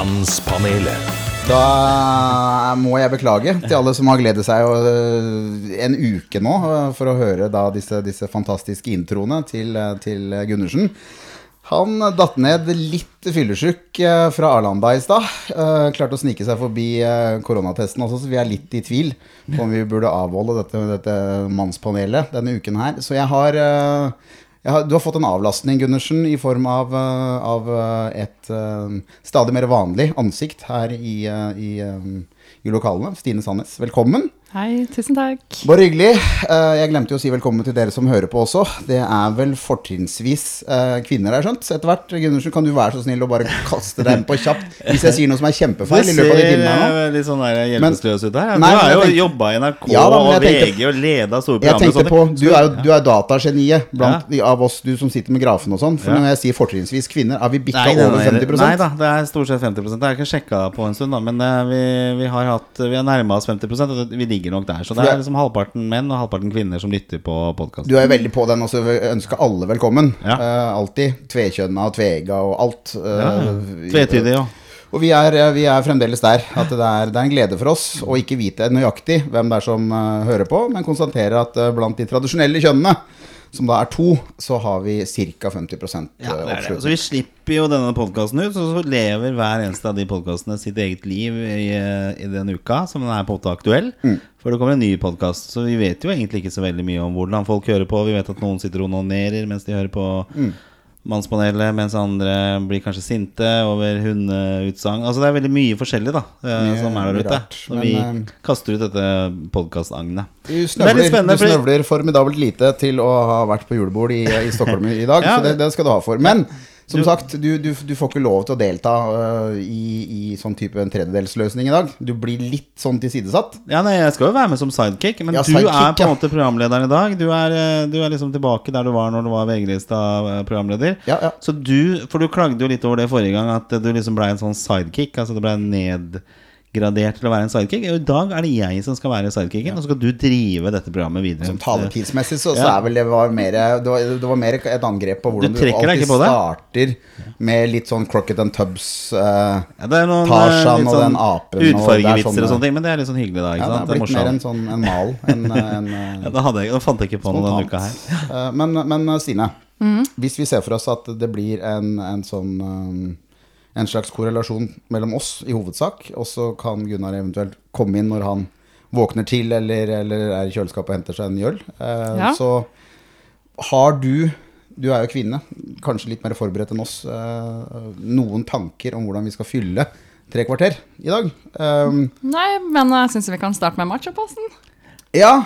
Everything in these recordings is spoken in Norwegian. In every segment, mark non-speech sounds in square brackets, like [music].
Mannspanelet. Da må jeg beklage til alle som har gledet seg øh, en uke nå øh, for å høre disse, disse fantastiske introene til, øh, til Gundersen. Han datt ned litt fyllesyk fra Arlanda i stad. Klarte å snike seg forbi koronatesten også, så vi er litt i tvil på om vi burde avholde dette, dette mannspanelet denne uken her. Så jeg har, har Du har fått en avlastning, Gundersen, i form av, øh, av øh, et øh, stadig mer vanlig ansikt her i, i, i lokalene. Stine Sandnes, velkommen. Hei, tusen takk. Bare hyggelig. Eh, Jeg glemte jo å si velkommen til dere som hører på også. Det er vel fortrinnsvis eh, kvinner, har jeg skjønt. Etter hvert. Gundersen, kan du være så snill å bare kaste deg inn på kjapt hvis jeg sier noe som er kjempefeil i løpet av de timene her nå? ser litt sånn der hjelpeløs ut her. Du Nei, har jo jobba i NRK Ja da, og tenkte- VG og leda store Jeg programmer. tenkte på. Du er jo du er datageniet blant ja. av oss, du som sitter med grafen og sånn. For Ja. når jeg sier fortrinnsvis kvinner, er vi bikka over nei, 50 Nei da, det er stort sett 50% Jeg har ikke sjekka på en stund, da, men eh, vi, vi har hatt Vi har nærma oss 50 og Vi ligger nok der. Så det er liksom halvparten menn og halvparten kvinner som lytter på podkasten. Du er jo veldig på den også, ønsker alle velkommen. Ja. Uh, alltid. Tvekjønna og tvega og alt. Ja, Tvetydig, ja. Og vi er, vi er fremdeles der. At det er, det er en glede for oss å ikke vite nøyaktig hvem det er som uh, hører på, men konstatere at uh, blant de tradisjonelle kjønnene, som da er to, så har vi ca. 50 Ja, det er det. Så vi slipper jo denne podkasten ut, så lever hver eneste av de podkastene sitt eget liv i, i den uka som den er på en måte aktuell. Mm. For det kommer en ny podkast, så vi vet jo egentlig ikke så veldig mye om hvordan folk hører på. Vi vet at noen sitter og onanerer mens de hører på Mm. Mannspanelet, mens andre blir kanskje sinte over hundeutsagn. Altså det er veldig mye forskjellig da eh, Mye som er der ute. Så men, vi eh, kaster ut dette podkastagnet. Du er snøvler, du snøvler formidabelt lite til å ha vært på julebord i, i Stockholm i dag, [laughs] Ja. så det, det skal du ha for. Men som sagt, du, du, du får ikke lov til å delta uh, i, i sånn type en tredjedelsløsning i dag. Du blir litt sånn tilsidesatt. Ja, nei, Jeg skal jo være med som sidekick, men Ja, du sidekick, er på en måte programlederen i dag. Du er, eh, du er liksom tilbake der du var når du var VG-lista-programleder. Ja, ja. Så du, For du klagde jo litt over det forrige gang, at du liksom ble en sånn sidekick. Altså du ble nedgradert til å være en sidekick. Og I dag er det jeg som skal være sidekicken, og så skal du drive dette programmet videre. Som taletidsmessig så, så er vel det var mer det var, det var mer et angrep på hvordan Du du, alltid det? starter med litt sånn Crocket and Tubbs. eh, Ja, det er noen eh, Tarzan sånn og den apen og det er Utfargevitser og, sånne- sånne ting, men det er litt sånn hyggelig, da. ja, Ikke det har blitt Det er mer en sånn en mal. En, en, [laughs] Ja, eh, da, hadde jeg, da fant jeg ikke på noe denne uka her. [laughs] Eh, Men, men Stine, Stine, hvis vi ser for oss at det blir en, en sånn eh, En slags korrelasjon mellom oss i hovedsak, og så kan Gunnar eventuelt komme inn når han våkner til eller, eller er i kjøleskapet og henter seg en øl. Eh, Ja. Så har du du er jo kvinne, kanskje litt mer forberedt enn oss. eh, noen tanker om hvordan vi skal fylle tre kvarter i dag? Um, Nei, men jeg syns vi kan starte med machoposten. ja,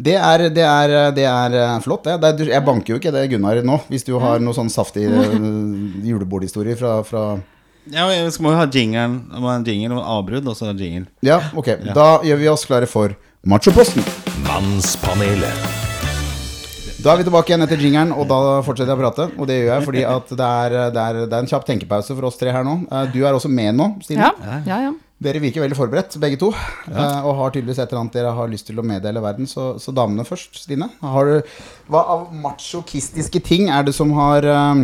det er, det er, det er eh, flott, det. det er, jeg banker jo ikke det, Gunnar, nå. Hvis du har noe sånn saftig eh, [laughs] julebordhistorie fra, fra Ja, Vi må jo ha jingeren. Det må ha en jingle og avbrudd, og så jingle. Ja, ok. Da gjør vi oss klare for Machoposten. Mannspanelet. Da er vi tilbake igjen etter jingeren, og da fortsetter jeg å prate. Og det gjør jeg fordi at det er, det er, det er en kjapp tenkepause for oss tre her nå. Eh, Du er også med nå, Stine. Ja, ja, ja. Dere virker veldig forberedt, begge to. Ja. Og har tydeligvis et eller annet dere har lyst til å meddele verden. Så, så damene først, Stine. Har du, hva av machokistiske ting er det som har, eh,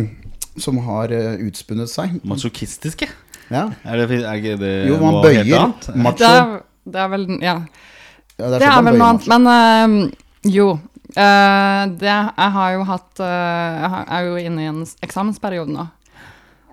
som har eh, utspunnet seg? Machokistiske? Ja. Er det, er ikke det Jo, man bøyer macho. Det er, det er vel Ja. Ja, Det er man vel noe annet. Men eh, jo. eh, det, jeg har jo hatt eh, Jeg er jo inne i en eksamensperiode nå.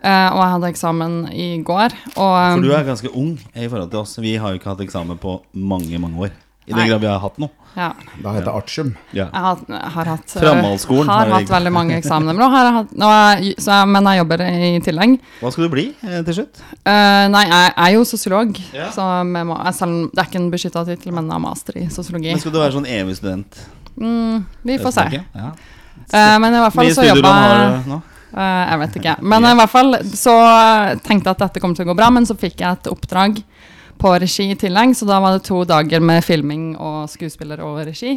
Eh, og jeg hadde eksamen i går, og For du um, er ganske ung i forhold til oss. Vi har jo ikke hatt eksamen på mange, mange år. I den grad vi har hatt noe. ja, Da heter det artium. Ja. jeg har, har hatt eh, Har har hatt veldig mange eksamener. Men, nå har jeg hatt, nå er, jeg- så men jeg jobber i tillegg. Hva skal du bli eh, til slutt? Uh, nei, jeg er jo sosiolog, Ja. så med, jeg selv, det er ikke en beskytta tittel, men jeg har master i sosiologi. Men skal du være sånn evig student? Mm, vi får se. Ja. Uh, men i hvert fall så jobber jeg jeg vet ikke. Men i hvert fall så tenkte jeg at dette kom til å gå bra, men så fikk jeg et oppdrag på regi i tillegg, så da var det to dager med filming og skuespiller og regi.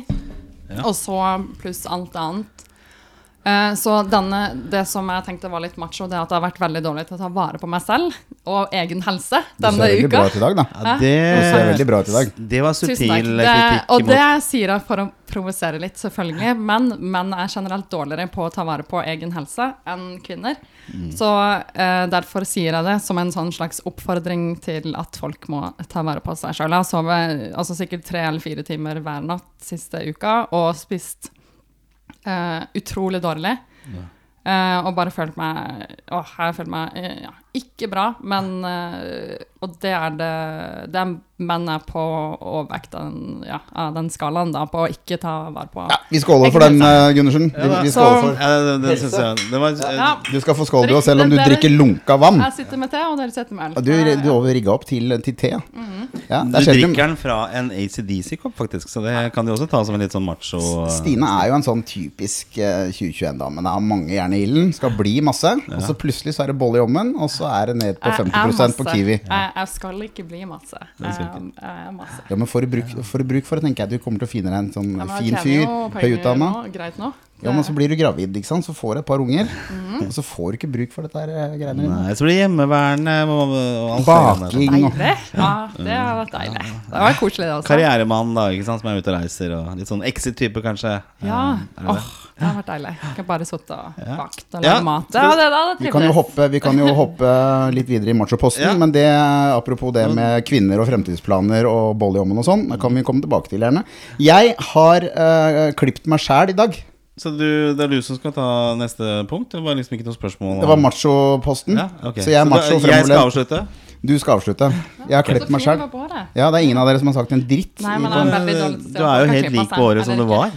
Ja. Og så pluss alt annet. Eh, så denne, det som jeg tenkte var litt macho, det er at jeg har vært veldig dårlig til å ta vare på meg selv og egen helse Du ser veldig uka. bra ut i dag, da. Ja, Du ser veldig det, bra ut i dag. det var subtil kritikk. Det, og imot. det sier jeg for å provosere litt, selvfølgelig. Men menn er generelt dårligere på å ta vare på egen helse enn kvinner. Så eh, derfor sier jeg det som en sånn slags oppfordring til at folk må ta vare på seg sjøl. Jeg har sovet altså sikkert tre eller fire timer hver natt siste uka og spist utrolig dårlig. Eh, og bare følt meg Åh, jeg har følt meg eh, ja, ikke bra, men eh, Og det er det Det er menn er på overvekt av den, ja, den skalaen, da, på å ikke ta vare på Ja, vi skåler for den, eh, Gundersen. Vi, vi skåler for Ja, det, det synes jeg det var, Ja, Du skal få skål, du òg, selv om du Dere- drikker lunka vann. jeg sitter med te, og dere sitter med øl. Du, Eh, du over rigga opp til, til te. Mhm. Ja, Du drikker den fra en ACDC-kopp, faktisk, så det kan du også ta som en litt sånn macho Stine er jo en sånn typisk eh, 2021-dame. Det har mange jern i ilden, skal bli masse. Og så plutselig så er det bolle i ommen, og så er det ned på jeg er 50% på. Kiwi. Jeg, jeg skal ikke bli masse. Jeg, jeg er masse. Ja, men du bruk, får bruk for det, tenker jeg. Du kommer til å finne deg en sånn Ja, fin fyr, høyutdanna. Greit nå. Ja, men så blir du gravid, ikke sant. Så får du et par unger. Mm. Og så får du ikke bruk for dette her eh, greiene. Nei, så blir det hjemmeværende og, og. Baking og Ja, det har vært deilig. Det var koselig, det også. Karrieremann da, ikke sant, som er ute og reiser, og litt sånn exit-type, kanskje. Ja. Er det det? Det har vært deilig. Jeg kan bare sitte og bakt og Ja. mat. mat. Det da, det Vi kan, jo hoppe, vi kan jo hoppe litt videre i machoposten, Ja. men det, apropos det med kvinner og fremtidsplaner og boll i ommen og sånn, det kan vi komme tilbake til gjerne. Jeg har uh, klipt meg sjæl i dag. Så du, det er du som skal ta neste punkt? Det var liksom ikke noe spørsmål? Det var machoposten. ja, okay. Så jeg er da- macho Jeg skal avslutte? Du skal avslutte. Jeg har klippet meg sjøl. Ja, det er ingen av dere som har sagt en dritt. Nei, men det er veldig Du er jo helt lik på håret Er som det du var.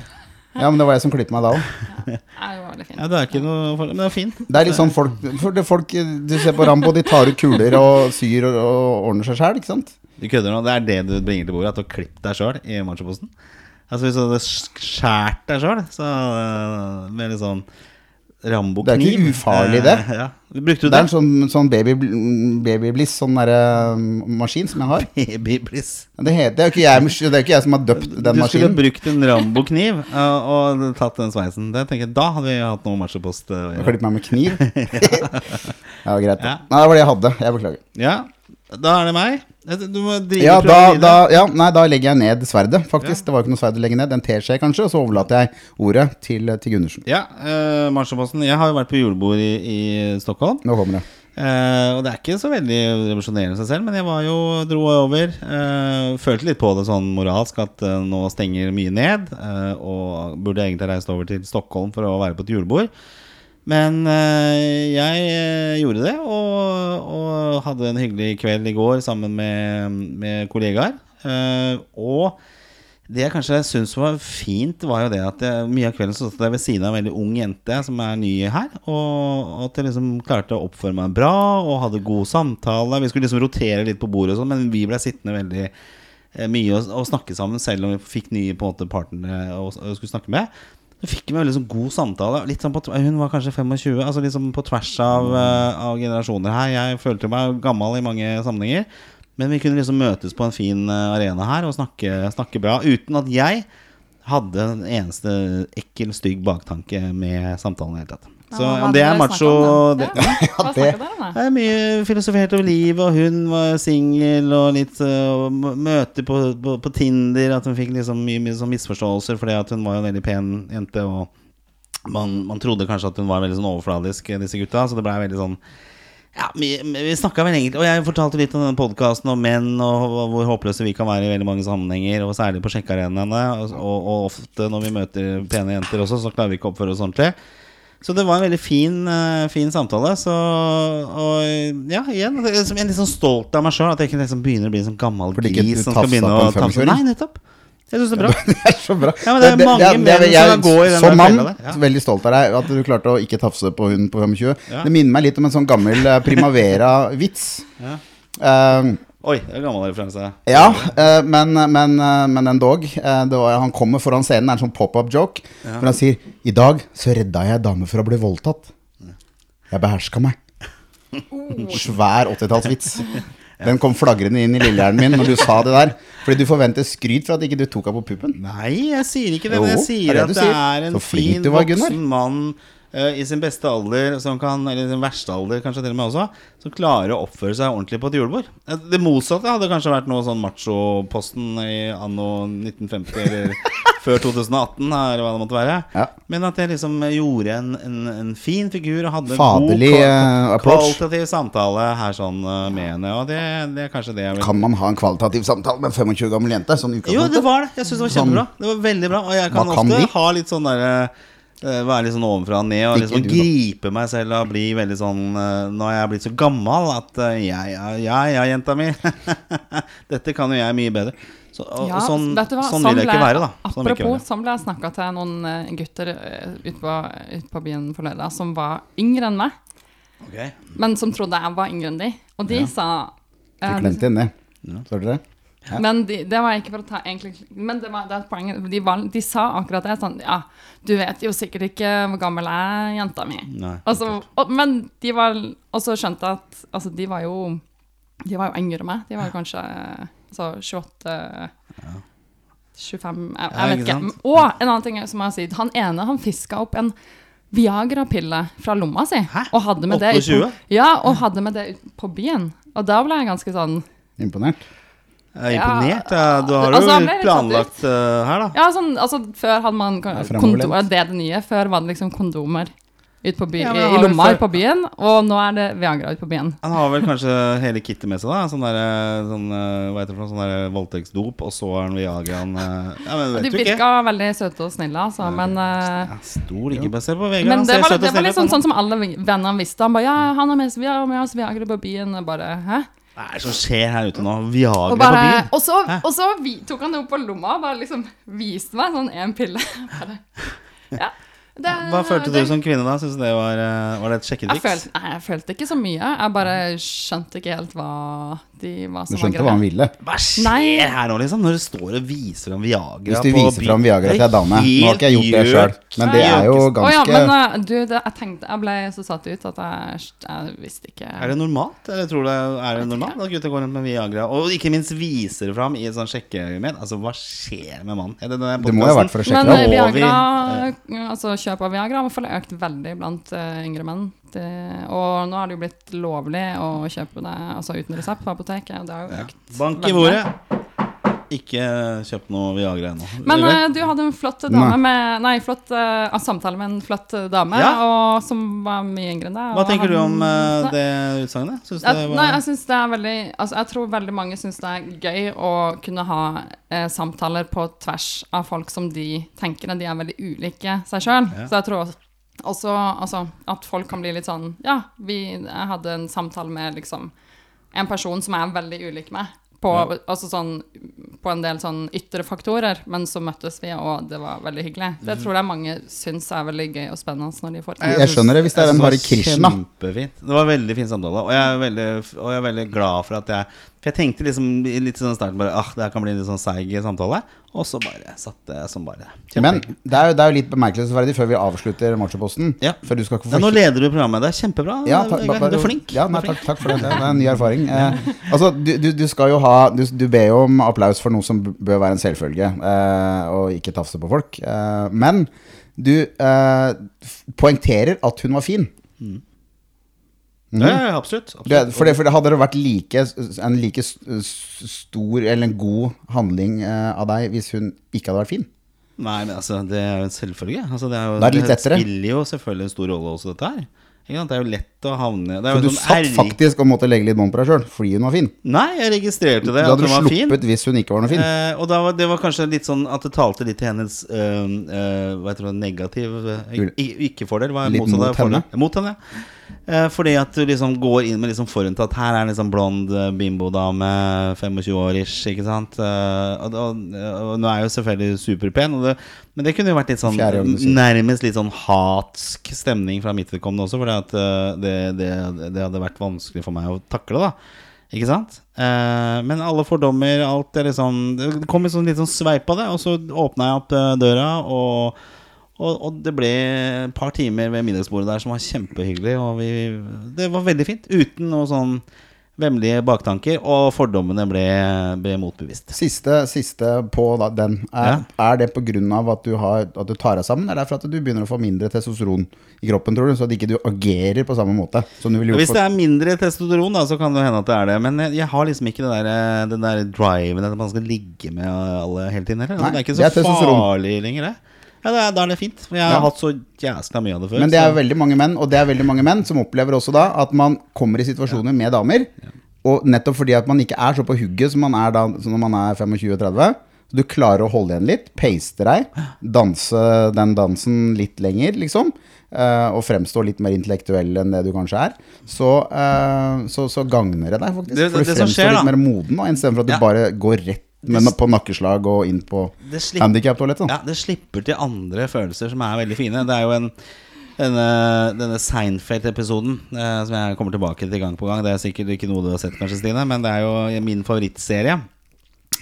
Ja, men det var jeg som klippet meg da òg. Ja, det var veldig fint. Ja, det er ikke noe for, Men det er fint. Det er litt sånn folk, for det folk Du ser på Rambo, de tar ut kuler og syr og, og ordner seg sjæl, ikke sant? Du kødder nå. Det er det du bringer til bordet? At du har klippet deg sjøl i machoposten? Altså Hvis du hadde skåret deg sjøl, så med litt sånn Rambo-kniv Det er ikke ufarlig, det. Eh, ja. Brukte du Det er en sånn, sånn baby, babybliss, sånn derre um, maskin som jeg har. [laughs] Babybliss. Det, heter, det, er jo ikke jeg, det er ikke jeg som har døpt den Du skulle maskinen. brukt en Rambo-kniv [laughs] uh, og tatt den sveisen. Det tenker jeg, Da hadde vi hatt noe matchepost. uh, Og klippet meg med kniv. [laughs] ja, greit. Ja. Nei, det var det jeg hadde. Jeg beklager. Ja, da er det meg. Du må drive Ja, da, da, ja, nei, da legger jeg ned sverdet, faktisk. Det var jo ikke noe sverd å legge ned. En teskje, kanskje. Og så overlater jeg ordet til, til Gundersen. Ja, uh, Marsjaposten. Jeg har jo vært på julebord i, i Stockholm. Nå kommer det. Uh, og det er ikke så veldig revolusjonerende seg selv, men jeg var jo, dro over. Uh, følte litt på det sånn moralsk at uh, nå stenger mye ned. eh, og burde egentlig reist over til Stockholm for å være på et julebord. Men eh, jeg eh, gjorde det, og, og hadde en hyggelig kveld i går sammen med, med kollegaer. Eh, og det jeg kanskje syns var fint, var jo det at jeg, mye av kvelden satt jeg ved siden av en veldig ung jente som er ny her. Og at jeg liksom klarte å oppføre meg bra og hadde god samtale. Vi skulle liksom rotere litt på bordet, og sånn, men vi ble sittende veldig mye og, og snakke sammen, selv om vi fikk nye på en måte partnere å skulle snakke med. Så fikk vi en veldig sånn god samtale. Sånn på, hun var kanskje 25, altså liksom på tvers av, eh, av generasjoner her. Jeg følte meg gammel i mange sammenhenger. Men vi kunne liksom møtes på en fin eh, arena her og snakke, snakke bra. Uten at jeg hadde en eneste ekkel, stygg baktanke med samtalen i det hele tatt. Så Ja, om det er macho om det, ja, Ja, det- det er [laughs] mye filosofert over livet, og hun var singel og litt uh, møter på, på, på Tinder. At hun fikk liksom mye, mye sånn misforståelser fordi at hun var jo en veldig pen jente. Og man, man trodde kanskje at hun var veldig sånn overfladisk, disse gutta. Så det blei veldig sånn ja, vi, vi snakket vel egentlig Og jeg fortalte litt om den podkasten om menn og hvor håpløse vi kan være i veldig mange sammenhenger, og særlig på sjekkearenaene. Og, og, og ofte når vi møter pene jenter også, så klarer vi ikke å oppføre oss ordentlig. Så det var en veldig fin, eh, fin samtale. Så og ja, igjen det Jeg er litt sånn stolt av meg sjøl. At jeg ikke liksom begynner å bli en sånn gammel gris som skal begynne å tafse. Nei, nettopp. Jeg syns det er bra. [laughs] Det er så bra. Ja, men det er mange menn som jeg- går i den Som mann, ja. veldig stolt av deg at du klarte å ikke tafse på hun på 25. Ja. Det minner meg litt om en sånn gammel eh, Primavera-vits. Ja. Eh, Oi, det er en gammel referanse. ja, eh, men, men, eh, men endog. eh, det var, han kommer foran scenen, det er en sånn pop-up-joke. Hvor han sier 'I dag så redda jeg ei dame fra å bli voldtatt'. Jeg beherska meg. Svær 80-tallsvits. [laughs] Den kom flagrende inn i lillehjernen min når du sa det der. Fordi du forventer skryt for at ikke du tok henne på puppen. Nei, jeg sier ikke det. Men jeg sier er det at det sier. er en fin voksen mann i sin beste alder, som kan, eller sin verste alder kanskje til og med også, som klarer å oppføre seg ordentlig på et julebord. Eh, Det motsatte hadde kanskje vært noe sånn macho-posten i anno 1950 eller [laughs] før 2018, eller hva det måtte være. Ja. Men at jeg liksom gjorde en, en, en fin figur og hadde en Faderlig, god eh, kvalitativ samtale her sånn eh, med henne. Og det, det er kanskje det jeg vil Kan man ha en kvalitativ samtale med en 25 år gammel jente? Sånn jo, det var det. Jeg syns det var kjempebra. Det var veldig bra. Og jeg kan, kan ofte de? ha litt sånn derre eh, være litt sånn ovenfra og ned og liksom du, gripe meg selv og bli veldig sånn eh, Nå er jeg blitt så gammel at eh, ja, ja, ja, ja, jenta mi. [laughs] Dette kan jo jeg mye bedre. Så, og, og sånn, vet du hva? sånn vil det ikke være, da. Sånn apropos, sånn ble jeg snakka til noen eh, gutter ute på, ut på byen for lørdag som var yngre enn meg, Okay. men som trodde jeg var yngre enn de. Og de sa Du klemte glemte inn det. du dere? Ja. Men de, det var ikke for å ta egentlig Men det, var, det er et poeng. De, var, de sa akkurat det. Sånn Ja, du vet jo sikkert ikke hvor gammel er jenta mi. Nei, altså, og, men de var Og så skjønte jeg at Altså, de var jo De var jo yngre enn meg. De var jo kanskje altså, 28 25 Jeg, Ja, jeg vet ikke sant? Og en annen ting som jeg har sagt. Han ene han fiska opp en Viagra-pille fra lomma si. Hæ? Og hadde med det ut på, ja, og hadde med det ut på byen. Og da ble jeg ganske sånn Imponert? Jeg er imponert. Ja. Du har Altså, jo planlagt uh, her, da. Ja, sånn, altså før hadde man kondomer, Det er det nye. Før var det liksom kondomer ut på by, Ja, i lomma ute på byen, og nå er det Viagra ut på byen. Han har vel kanskje hele kittet med seg, da. Sånn der, sånn, eh, hva heter det for noe, sånn der voldtektsdop, og så er han Viagraen eh, Ja, men De vet du ikke. virka veldig søte og snille, altså, men eh, Ja, Stol ikke bare se på Vegard. men han ser var, søt og det var litt sånn, sånn som alle vennene visste. Han bare 'Ja, han har med oss Viagra på byen.' Og bare 'Hæ?' Hva er det som skjer her ute nå? Viagra Og, på bare, byen? og så, og så vi, tok han det opp på lomma og bare liksom viste meg sånn én pille. [laughs] Bare, ja. Det, Hva følte du som kvinne da? Synes det var, eh, var det et Jeg sjekketriks? følte, nei, jeg følte ikke så mye. Jeg bare skjønte ikke helt hva de hva Du som var skjønte hva han ville? Hva skjer her nå, liksom? Når du står og viser fram Viagra Hvis du viser fram Viagra til ei dame Nå har ikke jeg gjort det sjøl, men det er jo Å ja, ganske men eh, du, det, jeg tenkte Jeg ble så satt ut at jeg, jeg visste ikke Er det normalt? Eller tror du er det normalt at gutter går rundt med Viagra? Og ikke minst viser det fram i et sånn sjekkeøyemed. Altså, hva skjer med mannen? Er det denne Det må jo ha vært for å sjekke Men det eh, vi- Viagra, altså kjøp av Viagra har i hvert fall økt veldig blant uh, yngre menn. Det, og nå har det jo blitt lovlig å kjøpe det altså uten resept på apoteket. Det har jo Ja. Bank i bordet. Ikke kjøpt noe Viagra ennå. Men eh, du hadde en flott dame Nei. med Nei, flott uh, samtale med en flott eh, dame, Ja. og som var mye yngre enn deg. Hva tenker du om uh, det utsagnet? Jeg, var nei, jeg synes det er veldig altså Jeg tror veldig mange syns det er gøy å kunne ha eh, samtaler på tvers av folk som de tenker at de er veldig ulike seg sjøl. Ja. Så jeg tror også, også altså, at folk kan bli litt sånn Ja, vi, jeg hadde en samtale med liksom en person som er veldig ulik meg. På, Ja. altså sånn, på en del sånn ytre faktorer, men så møttes vi, og det var veldig hyggelig. Det tror jeg mange syns er veldig gøy og spennende når de får til. Jeg skjønner det hvis det er Jeg en Hare var Krishna. Kjempefint. Det var veldig fin samtale. Og jeg er veldig, og jeg er veldig glad for at jeg For jeg tenkte liksom litt sånn starten bare Ah, det her kan bli en litt sånn seig samtale. Og så bare satt det som bare Men det er jo, det er jo litt bemerkelsesverdig før vi avslutter Machoposten. Ja. For du skal ja, Nå leder du programmet. Det er kjempebra. Ja, Du takk, er- bare- du er flink. Ja, nei, er takk, takk for det. Det er en ny erfaring. [laughs] Eh, altså, du, du, du skal jo ha du, du ber jo om applaus for noe som bør være en selvfølge, eh, og ikke tafse på folk. Eh, men du eh, poengterer at hun var fin. Ja, ja, absolutt. absolutt. Det, for, det, for det hadde det vært like, en like stor eller en god handling uh, av deg hvis hun ikke hadde vært fin? Nei, men altså, det er jo en selvfølge. Altså, det, er jo, det, er litt lettere. spiller jo selvfølgelig en stor rolle også, dette her. Det er jo lett å havne det jo du sånn satt faktisk og måtte legge litt bånd på deg sjøl fordi hun var fin? Nei, jeg registrerte det. Da hadde du sluppet hvis hun ikke var noe fin. Eh, og var, det var kanskje litt sånn at det talte litt til hennes øh, øh, Hva heter det, negativ øh, Ikke-fordel. Litt mot henne. Mot henne, ja. Eh, fordi at du liksom går inn med liksom forutinntatt Her er en liksom blond eh, bimbo-dame, 25 år ish, ikke sant. Eh, og, og, og nå er jeg jo selvfølgelig superpen, det, men det kunne jo vært litt sånn nærmest litt sånn hatsk stemning fra mitt vedkommende også, eh, det, det, det hadde vært vanskelig for meg å takle, da. Ikke sant? Men alle fordommer, alt er liksom Det kom en sånn litt sånn sveip av det, og så åpna jeg opp døra, og, og, og det ble et par timer ved middagsbordet der som var kjempehyggelig, og vi Det var veldig fint. Uten noe sånn vemmelige baktanker, og fordommene ble, ble motbevist. Siste, siste på den. Er, er det pga. At, du har- at du tar deg sammen, eller er det for at du begynner å få mindre testosteron i kroppen, tror du? Så at ikke du agerer på samme måte som du ville Hvis det er mindre testosteron, da, så kan det hende at det er det. Men jeg, jeg har liksom ikke det der, eh, den der driven at man skal ligge med alle hele tiden heller. Det er ikke så er farlig lenger, det. Ja, det Da er det fint. Jeg har Ja. hatt så jæskla mye av det før. Men det er så- veldig mange menn, og det er veldig mange menn som opplever også da at man kommer i situasjoner med damer, og nettopp fordi at man ikke er så på hugget som man er da som når man er 25-30, så du klarer å holde igjen litt, paste deg, danse den dansen litt lenger, liksom, eh, og fremstå litt mer intellektuell enn det du kanskje er, så, eh, så, så gagner det deg faktisk. Det- for du fremstår skjer, litt da- mer moden, istedenfor at du Ja. bare går rett med, på nakkeslag og inn på handikaptoalettet. Ja, det slipper til andre følelser som er veldig fine. Det er jo en denne, denne Seinfeld-episoden eh, som jeg kommer tilbake til gang på gang. Det er sikkert ikke noe du har sett, kanskje, Stine, men det er jo min favorittserie.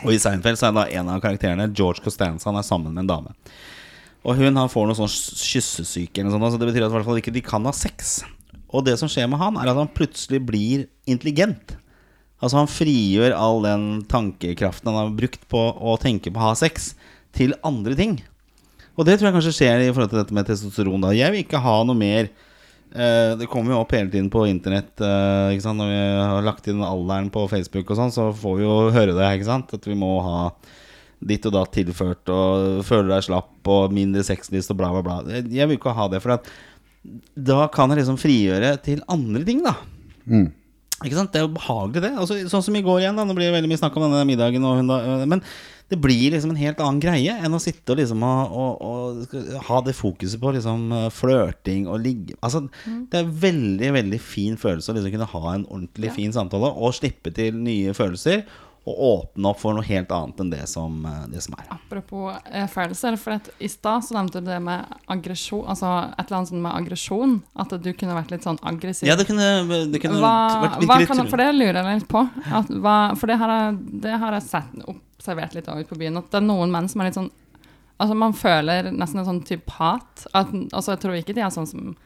Og i Seinfeld så er da en av karakterene, George Costanza, han er sammen med en dame. Og hun han får noe sånn kyssesyke eller noe sånt, så det betyr at i hvert fall ikke de kan ha sex. Og det som skjer med han, er at han plutselig blir intelligent. Altså Han frigjør all den tankekraften han har brukt på å tenke på å ha sex, til andre ting. Og det tror jeg kanskje skjer i forhold til dette med testosteron. da Jeg vil ikke ha noe mer eh, Det kommer jo opp hele tiden på internett. eh, ikke sant? Når vi har lagt inn alderen på Facebook og sånn, så får vi jo høre det. ikke sant? At vi må ha ditt og datt tilført, og føler deg slapp, og mindre sexlyst og bla, bla, bla. Jeg vil ikke ha det, for da kan jeg liksom frigjøre til andre ting, da. Ikke sant? Det er jo behagelig, det. Altså, sånn som i går igjen, da. Nå blir det veldig mye snakk om denne middagen. Og da, øh, men det blir liksom en helt annen greie enn å sitte og liksom ha, og, og ha det fokuset på liksom øh, flørting og ligge Altså, det er veldig, veldig fin følelse å liksom kunne ha en ordentlig fin samtale og slippe til nye følelser. Og åpne opp for noe helt annet enn det som, øh, det som er. Apropos eh, følelser, for i stad så nevnte du det med aggresjon, altså et eller annet sånn med aggresjon, at du kunne vært litt sånn aggressiv. Ja, det kunne, det kunne hva, vært hva litt kan, for det lurer jeg litt på. At, hva, for det har jeg, det har jeg sett, observert litt ute på byen. At det er noen menn som er litt sånn Altså Man føler nesten en sånn type hat. At, altså Jeg tror ikke de er sånn som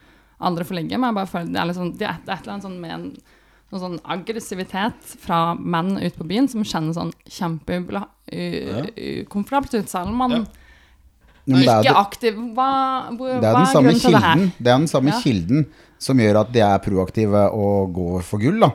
andre får ligge, men jeg bare føler det er litt sånn Det er et, et eller annet sånn med en noe sånn aggressivitet fra menn ute på byen som kjennes sånn kjempeukomfortabelt ut, selv om man Ja, er ikke det- aktiv. Hva, hvor, Det er hva er samme grunnen til det her? det er den samme Ja. kilden som gjør at de er proaktive og går for gull. da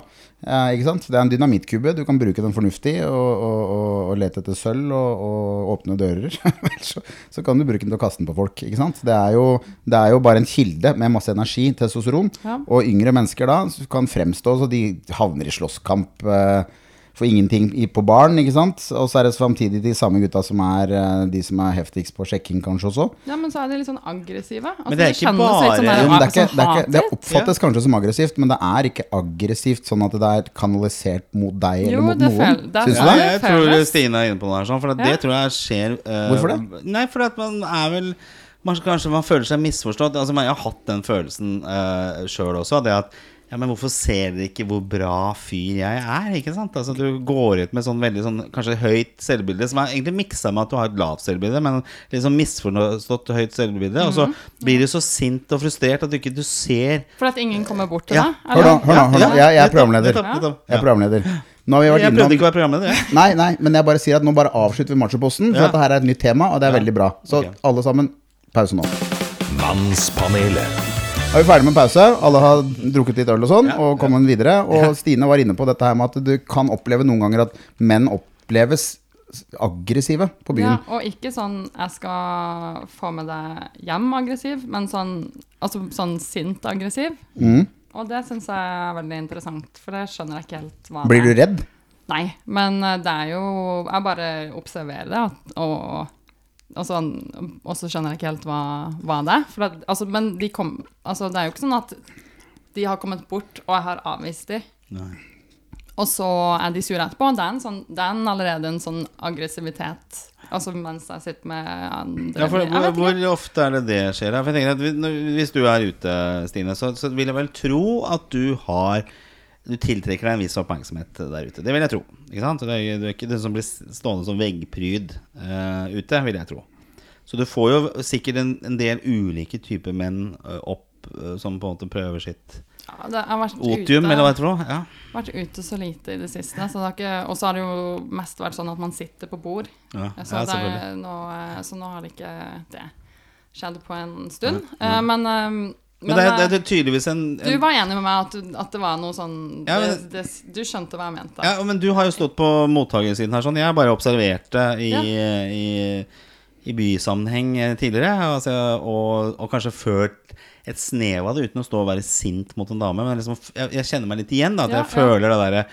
eh, ikke sant? Det er en dynamittkube. Du kan bruke den fornuftig og, og, og, og lete etter sølv og, og åpne dører. [laughs] Så, så kan du bruke den til å kaste den på folk. ikke sant? Det er jo, det er jo bare en kilde med masse energi, testosteron. Ja. Og yngre mennesker da kan fremstå så de havner i slåsskamp eh, for ingenting på baren. ikke sant? Og så er det samtidig de samme gutta som er eh, de som er heftigst på sjekking kanskje også. Ja, men så er de litt sånn aggressive. Altså, Men det er ikke de bare- sånn der, Jo, det, er ikke, sånn det, er ikke, det oppfattes kanskje som aggressivt, men det er ikke aggressivt sånn at det er kanalisert mot deg Jo, eller mot noen. Syns du det? Ja, jeg tror. Stine er inne på noe her, sånn, for det Ja. det tror jeg skjer uh, Hvorfor det? Nei, for at man er vel man, Kanskje man føler seg misforstått. Altså, jeg har hatt den følelsen uh, sjøl også. Det at ja, men hvorfor ser dere ikke hvor bra fyr jeg er? Ikke sant? Altså, du går ut med sånn veldig sånn kanskje høyt selvbilde, som er egentlig miksa med at du har et lavt selvbilde, men sånn misforstått høyt selvbilde. Og så Mhm. blir du så sint og frustrert at du ikke du ser For at ingen kommer bort til Ja. deg? Hør nå, hør nå. hør nå. Jeg, jeg er programleder. Jeg er programleder. Nå har vi vært Jeg prøvde ikke å være programleder, jeg. Nei, nei, men jeg bare sier at nå bare avslutter vi machoposten, for Ja. dette her er et nytt tema, og det er veldig bra. Så okay. alle sammen, pause nå. Mannspanelet. Er vi ferdig med pause. Alle har drukket litt øl og sånn, og kommet videre. Og Stine var inne på dette her med at du kan oppleve noen ganger at menn oppleves aggressive på byen. Ja, og ikke sånn 'jeg skal få med deg hjem'-aggressiv, men sånn, altså, sånn sint-aggressiv. Mm. Og det syns jeg er veldig interessant, for det skjønner jeg ikke helt hva Blir du redd? Nei, men eh, det er jo Jeg bare observerer det, at, og, og, så, og så skjønner jeg ikke helt hva, hva det er. At, altså, men de kom Altså, det er jo ikke sånn at de har kommet bort, og jeg har avvist de. Og så er de sure etterpå. Det er, en sånn, det er en allerede en sånn aggressivitet. Altså mens jeg sitter med andre Ja, for, hvor, hvor ofte er det det skjer? For jeg tenker at Hvis du er ute, Stine, så, så vil jeg vel tro at du har Du tiltrekker deg en viss oppmerksomhet der ute. Det vil jeg tro. Ikke sant? Du er, ikke den som blir stående som veggpryd uh, ute, vil jeg tro. Så du får jo sikkert en, en del ulike typer menn uh, opp uh, som på en måte prøver sitt Ja, det har vært otium, ute, eller hva jeg tror. Ja. vært ute så lite i det siste. Og så har det jo mest vært sånn at man sitter på bord. Ja, Så, ja, det nå, så nå har det ikke det skjedd på en stund. Men, Men men, det, eh, det er tydeligvis en, du var enig med meg at, at det var noe sånn Ja, men- det, Du skjønte hva jeg mente. Ja, men du har jo stått på mottakersiden her sånn. Jeg bare observerte i, Ja. i, i bysammenheng eh, tidligere, altså, og, og kanskje følt et snev av det uten å stå og være sint mot en dame. Men liksom, jeg, jeg kjenner meg litt igjen. da At Ja, jeg føler det derre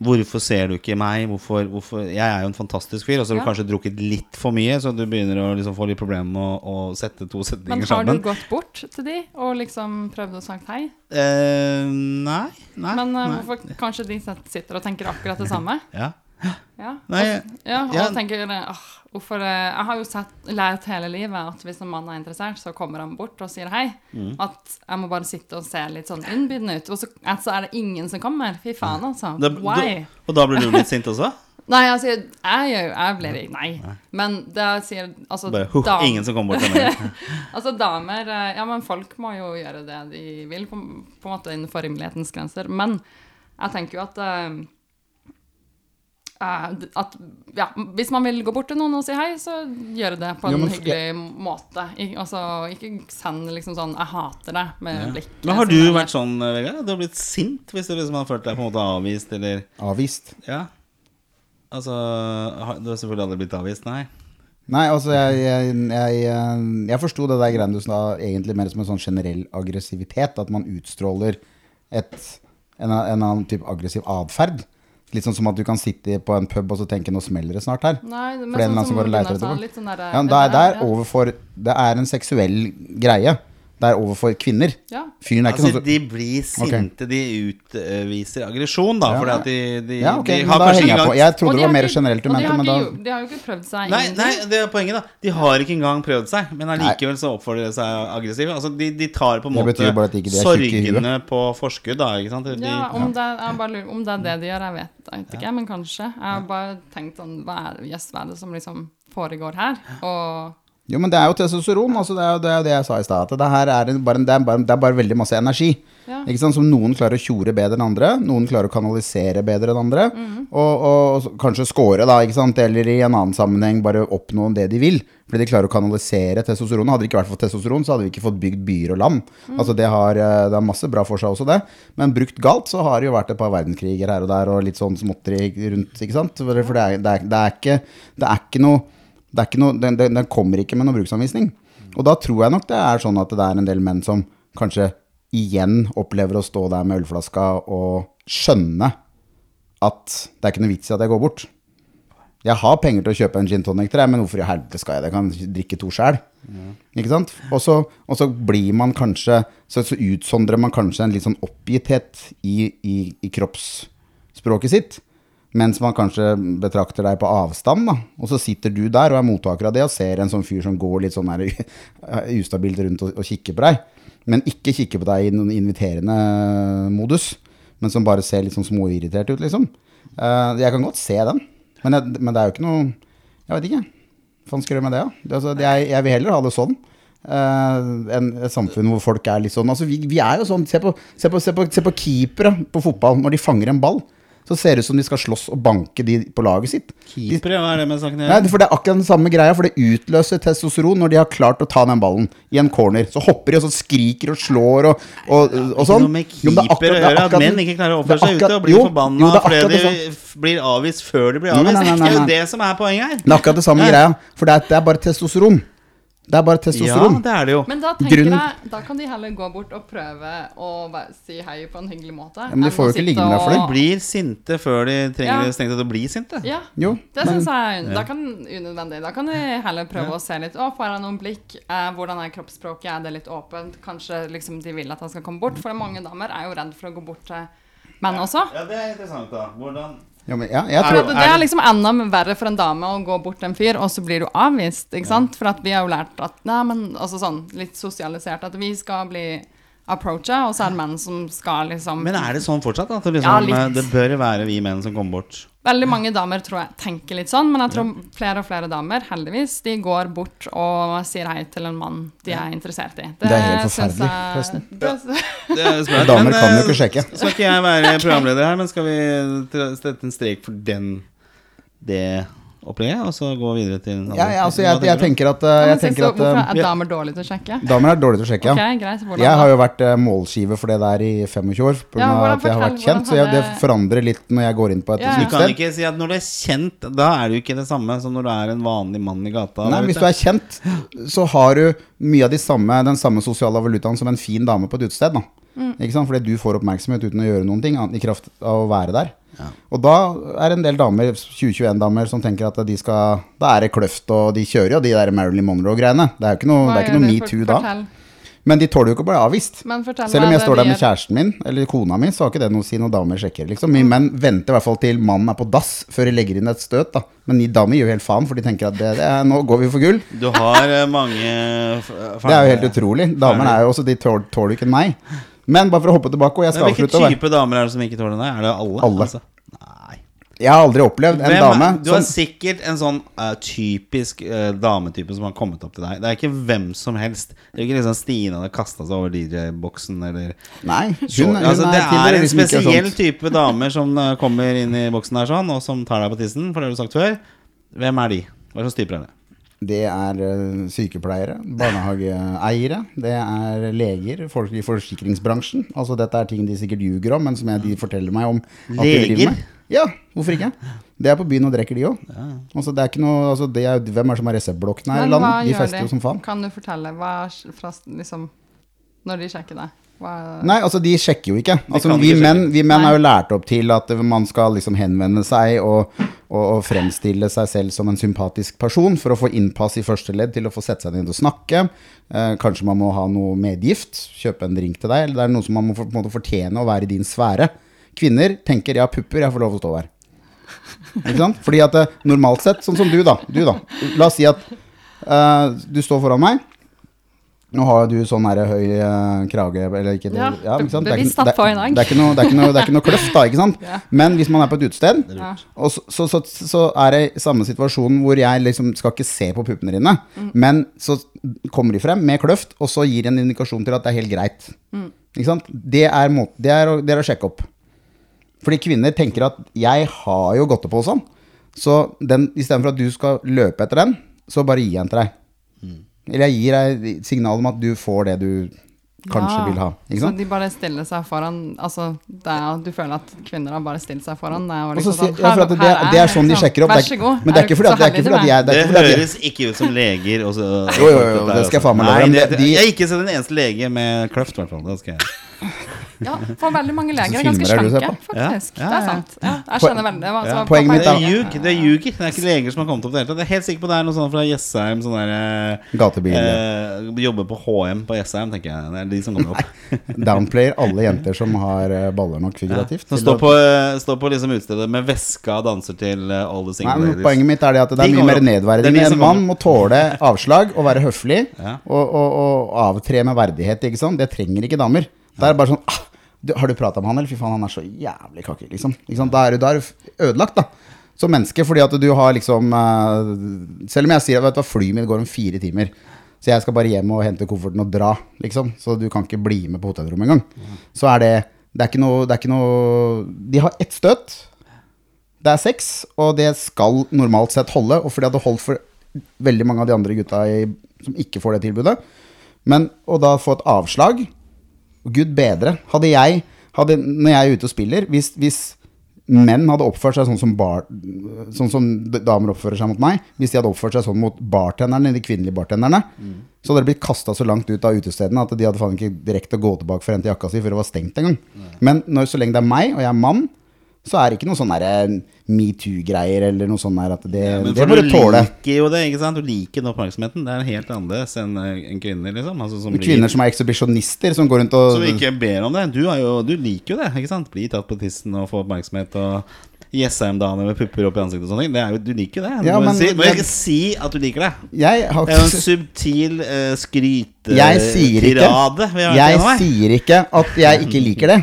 Hvorfor ser du ikke meg? Hvorfor, hvorfor Jeg er jo en fantastisk fyr, og så har du Ja. kanskje drukket litt for mye, så du begynner å liksom få litt problemer med å, å sette to Men har har du gått bort til de og liksom prøvd å sagt hei? Eh, nei. Nei. Men uh, nei. hvorfor kanskje de sitter og tenker akkurat det samme? [laughs] Ja. Ja, Nei, og, ja, og ja. tenker «Åh, hvorfor eh, Jeg har jo sett, lært hele livet at hvis en mann er interessert, så kommer han bort og sier hei. Mm. At jeg må bare sitte og se litt sånn innbydende ut. Og så, altså, er det ingen som kommer. Fy faen, altså. Det, Why? Du, og da blir du litt sint også? [laughs] Nei, jeg sier Jeg jo Jeg blir ikke Nei. Men det sier Altså, Bare, huh, dam- ingen som kommer bort til meg. [laughs] altså damer eh, Ja, men folk må jo gjøre det de vil, på, på en måte innenfor rimelighetens grenser. Men jeg tenker jo at d- at ja, hvis man vil gå bort til noen og si hei, så gjør det på en Jo, men- hyggelig måte. Ik altså, ikke send liksom sånn 'jeg hater deg' med blikk. Men har du eller- vært sånn, Vegard? Du har blitt sint hvis du liksom har følt deg på en måte avvist, eller Avvist. Ja. Altså har- Du har selvfølgelig aldri blitt avvist, nei? Nei, altså jeg, jeg, jeg, eh, jeg forsto det der greiene du sa egentlig mer som en sånn generell aggressivitet. At man utstråler et, en, en annen type aggressiv atferd. Litt sånn som at du kan sitte på en pub og så tenke 'nå smeller det snart her'. Nei, men For det er sånn som går og leter etter folk. sånn der, Ja, det er, det er overfor Det er en seksuell greie. Det er overfor kvinner. Ja. Fyren er ikke Altså, sånn som de blir sinte, de utviser aggresjon, da. Ja. Fordi at de, de, Ja, okay, de har kanskje ikke engang Jeg trodde det var mer ikke- generelt du de mente, men da De har jo ikke prøvd seg Nei, nei, det er poenget, da. De har ikke engang prøvd seg, men allikevel så oppfordrer de seg aggressive. Altså, de, de tar på en måte betyr bare at ikke de er tjukke i huet. sorgene på forskudd, da. Ikke sant? De, Ja, om det, jeg bare lurer, om det er det de gjør, jeg vet, jeg vet ikke, men kanskje. Jeg har bare tenkt sånn, hva er det som liksom foregår her? Og Jo, men det er jo testosteron. Altså, det, er jo, det er jo det jeg sa i stad. Det er, bare, det, er bare, det er bare veldig masse energi. Ja. Ikke sant? Som noen klarer å tjore bedre enn andre. Noen klarer å kanalisere bedre enn andre. Og, og, og kanskje score, da. Ikke sant? Eller i en annen sammenheng bare oppnå det de vil. Fordi de klarer å kanalisere testosteron. Hadde det ikke vært for testosteron, så hadde vi ikke fått bygd byer og land. Altså det har, eh, det har masse bra for seg også, det. Men brukt galt, så har det jo vært et par verdenskriger her og der, og litt sånn småtteri rundt, ikke sant. For det, for det, er, det, er, det er ikke Det er ikke noe noe, den, den, den kommer ikke med noen bruksanvisning. Og da tror jeg nok det er sånn at det er en del menn som kanskje igjen opplever å stå der med ølflaska og skjønne at det er ikke noe vits i at jeg går bort. Jeg har penger til å kjøpe en gin tonic til deg, men hvorfor i helvete skal jeg det? Jeg kan drikke to sjæl. Sant? Og så, og så blir man kanskje Så, så utsondrer man kanskje en litt sånn oppgitthet i, i, i kroppsspråket sitt. Mens man kanskje betrakter deg på avstand, da. Og så sitter du der og er mottaker av det og ser en sånn fyr som går litt sånn her [laughs] ustabilt rundt og, og kikker på deg. Men ikke kikker på deg i noen inviterende modus, men som bare ser litt sånn småirritert ut, liksom. Uh, jeg kan godt se den, men, jeg, men det er jo ikke noe Jeg vet ikke. Faen skal jeg med det, da? Det, altså, jeg, jeg vil heller ha det sånn. Uh, en, et samfunn hvor folk er litt sånn Altså, vi, vi er jo sånn Se på, på, på, se på keepere på fotball. Når de fanger en ball, så ser det ut som de skal slåss og banke de på laget sitt. Keeper, Keepere, hva er det med saken å Nei, gjøre? for det er akkurat den samme greia, for det utløser testosteron når de har klart å ta den ballen i en corner. Så hopper de og så skriker og slår og, og, og sånn. Noe med er keeper å gjøre at menn ikke klarer å oppføre seg ute og blir forbanna fordi de det blir avvist før de blir Nei, nei, avvist. nei, nei, Det er jo det som er poenget her. Det er akkurat det samme greia, for det er, det er bare testosteron. Det er bare testosteron. Ja, det er det jo. Men da tenker Grunnen- jeg, da kan de heller gå bort og prøve å si hei på en hyggelig måte. men de får jo ikke ligge med deg for det. De Blir sinte før de trenger Ja. strengt tatt å bli sinte. Ja, Jo, det men- syns jeg Da kan unødvendig. Da kan de heller prøve å se litt Å, får jeg noen blikk? Eh, hvordan er kroppsspråket? Er det litt åpent? Kanskje liksom de vil at han skal komme bort? For mange damer er jo redd for å gå bort til menn også. Ja, det er interessant, da. Hvordan Ja, men, ja, jeg tror, det, det er liksom enda verre for en dame å gå bort til en fyr, og så blir du avvist. ikke sant? For at vi har jo lært at Nei, men altså sånn litt sosialisert at vi skal bli approacha, og så er det menn som skal liksom Men er det sånn fortsatt? At det, liksom, ja, det bør være vi menn som kommer bort? Veldig mange damer tror jeg tenker litt sånn, men jeg tror flere og flere damer, heldigvis, de går bort og sier hei til en mann de er interessert i. Det er helt forferdelig, forresten. [laughs] det- Det er smart. Damer Men, kan jo eh, ikke sjekke. Skal ikke jeg være programleder her, men skal vi sette en strek for den det opplegget, og så gå videre til den andre? Ja, ja, altså, jeg, jeg tenker at, eh, jeg tenker at hvorfor eh, er damer dårlige til å sjekke? Damer er dårlige til å sjekke, ja. ja. greit. Jeg har jo vært eh, målskive for det der i 25 år. På grunn av at jeg har vært kjent Så jeg, det forandrer litt når jeg går inn på et Ja, ja. Du kan ikke si at når du er kjent, da er det jo ikke det samme som når du er en vanlig mann i gata. Nei, Hvis du er kjent, så har du mye av de samme, den samme sosiale valutaen som en fin dame på et utested. Mm. Ikke sant? Fordi du får oppmerksomhet uten å gjøre noen ting, annet i kraft av å være der. Og da er det en del damer, 2021-damer, som tenker at de skal Da er det kløft, og de kjører jo de der Marilyn Monroe-greiene. Det er jo ikke noe, Hva det er ikke noe metoo da. Men de tåler jo ikke å bli avvist. Men Selv om jeg står der med kjæresten min, eller kona mi, så har ikke det noe å si når damer sjekker. Liksom. Vi menn venter i hvert fall til mannen er på dass før de legger inn et støt. Da. Men de damer gjør helt faen, for de tenker at det, det er, nå går vi for gull. Du har eh, mange [laughs] Det er jo helt utrolig. Damene er jo også, de tåler, jo ikke nei. Men bare for å hoppe tilbake, og jeg skal Men avslutte. type damer er det som ikke tåler deg? Er det alle? Alle. Altså? Nei. Jeg har aldri opplevd en Hvem, dame du har som sikkert en sånn eh, typisk eh, dametype som har kommet opp til deg. Det er ikke hvem som helst. Det er ikke liksom Stine hadde kasta seg over DJ-boksen eller Nei, hun, hun altså, Det tilhører er en liksom ikke spesiell type damer som eh, kommer inn i boksen der sånn, og som tar deg på tissen, for det har du sagt før. Hvem er de? Hva slags typer er det? Det er eh, sykepleiere, barnehageeiere, det er leger, folk i forsikringsbransjen. Altså Dette er ting de sikkert ljuger om, men som jeg, de forteller meg om. at de driver Leger? med. Ja, hvorfor ikke? Det er på byen og drikker, de òg. Altså, det er ikke noe, altså, det er, hvem er det som har reseptblokkene her i landet? De fester jo som faen. Kan du fortelle hva fra liksom Når de sjekker deg? Nei, altså de sjekker jo ikke. Altså, vi, ikke menn, vi menn Nei. er jo lært opp til at man skal liksom henvende seg og, og, og fremstille seg selv som en sympatisk person for å få innpass i første ledd til å få sette seg ned og snakke. Eh, kanskje man må ha noe medgift, kjøpe en drink til deg, eller det er noe som man må for, måte fortjene å være i din sfære. Kvinner tenker ja, pupper, jeg får lov å stå her. Ikke sant? Fordi at eh, normalt sett, sånn som du da, du da La oss si at eh, du står foran meg. Nå har du sånn her høy eh, krage eller ikke, Ja, ikke sant? Det bevisst ikke- tatt på i dag. Det, det, er ikke noe, det, er ikke noe, det er ikke noe kløft da, ikke sant? [laughs] Ja. Men hvis man er på et utested, Ja. og så, så, så, så er det i samme situasjon hvor jeg liksom skal ikke se på puppene dine, Mm. men så kommer de frem med kløft, og så gir de en indikasjon til at det er helt greit. Mm. Ikke sant? Det er, måte, det, er å, det er å sjekke opp. Fordi kvinner tenker at 'jeg har jo godteposen', så den, istedenfor at du skal løpe etter den, så bare gir jeg den til deg. Eller jeg gir deg signal om at du får det du kanskje Ja, vil ha. Ikke Så de bare stiller seg foran Altså, det er, du føler at kvinner har bare stilt seg foran deg og Og liksom sånn ja, for at det, det er sånn de liksom, sjekker opp. Vær så er, god. men det er ikke fordi at, det er ikke fordi at jeg det Det er høres ikke ut som leger. Også, Jo, jo, jo, det skal jeg faen meg love det, Jeg har ikke sett en eneste lege med kløft, i hvert fall. Det skal jeg. Ja, for veldig mange leger er ganske er det slanke, faktisk. Ja, ja, Det er sant. Ja, jeg skjønner veldig altså, Ja. er Poenget mitt Det er- er ljug. Det er ljuger. Det er ikke leger som har kommet opp i det hele tatt. Jeg er helt sikker på det er noe sånt fra Jessheim. Sånn der, Gatebil. eh, jobber på HM på Jessheim, tenker jeg. De som kommer opp. downplayer alle jenter som har eh, baller nok figurativt. Som står på, eh, står på liksom utstedet med veska og danser til alle All the Single Ladies. Poenget mitt er det at det De er mye mer. Er nedverdigende. En mann må tåle avslag og være høflig [laughs] Ja. og, og, og avtre med verdighet. Ikke sant? Det trenger ikke damer. Det er bare sånn ah, du, Har du prata med han, eller? Fy faen, han er så jævlig kakke, liksom. Da er du da er du ødelagt, da. Som menneske, fordi at du har liksom eh, Selv om jeg sier at flyet mitt går om fire timer, så jeg skal bare hjem og hente kofferten og dra, liksom. Så du kan ikke bli med på hotellrommet engang. Så er det Det er noe, det er ikke noe De har ett støt. Det er seks, og det skal normalt sett holde. Og fordi det hadde holdt for veldig mange av de andre gutta i, som ikke får det tilbudet. Men å da få et avslag Gud bedre. Hadde jeg hadde, Når jeg er ute og spiller Hvis, hvis menn hadde oppført seg sånn som, bar, sånn som damer oppfører seg mot meg Hvis de hadde oppført seg sånn mot bartenderne, de kvinnelige bartenderne, så hadde de blitt kasta så langt ut av utestedene at de hadde faen ikke direkte å gå tilbake for å hente jakka si før det var stengt engang. Men når, så lenge det er meg, og jeg er mann, så er det ikke noe sånn derre metoo-greier eller noe sånn at det, Men det må du du liker jo det, ikke sant? Du liker den oppmerksomheten. Det er helt annerledes enn eh, en kvinner, liksom. Altså, som, blir- Kvinner som er ekshibisjonister, som går rundt og som ikke ber om det. Du, jo, du liker jo det, ikke sant? Bli tatt på tissen og få oppmerksomhet og Jessheim-dame med pupper opp i ansiktet og sånne ting. Det jo, du liker det. Du Ja, må, men- si, må jeg, ikke si at du liker det. Jeg har Det er en subtil uh, skryte... Jeg sier ikke Jeg sier ikke at jeg ikke liker det.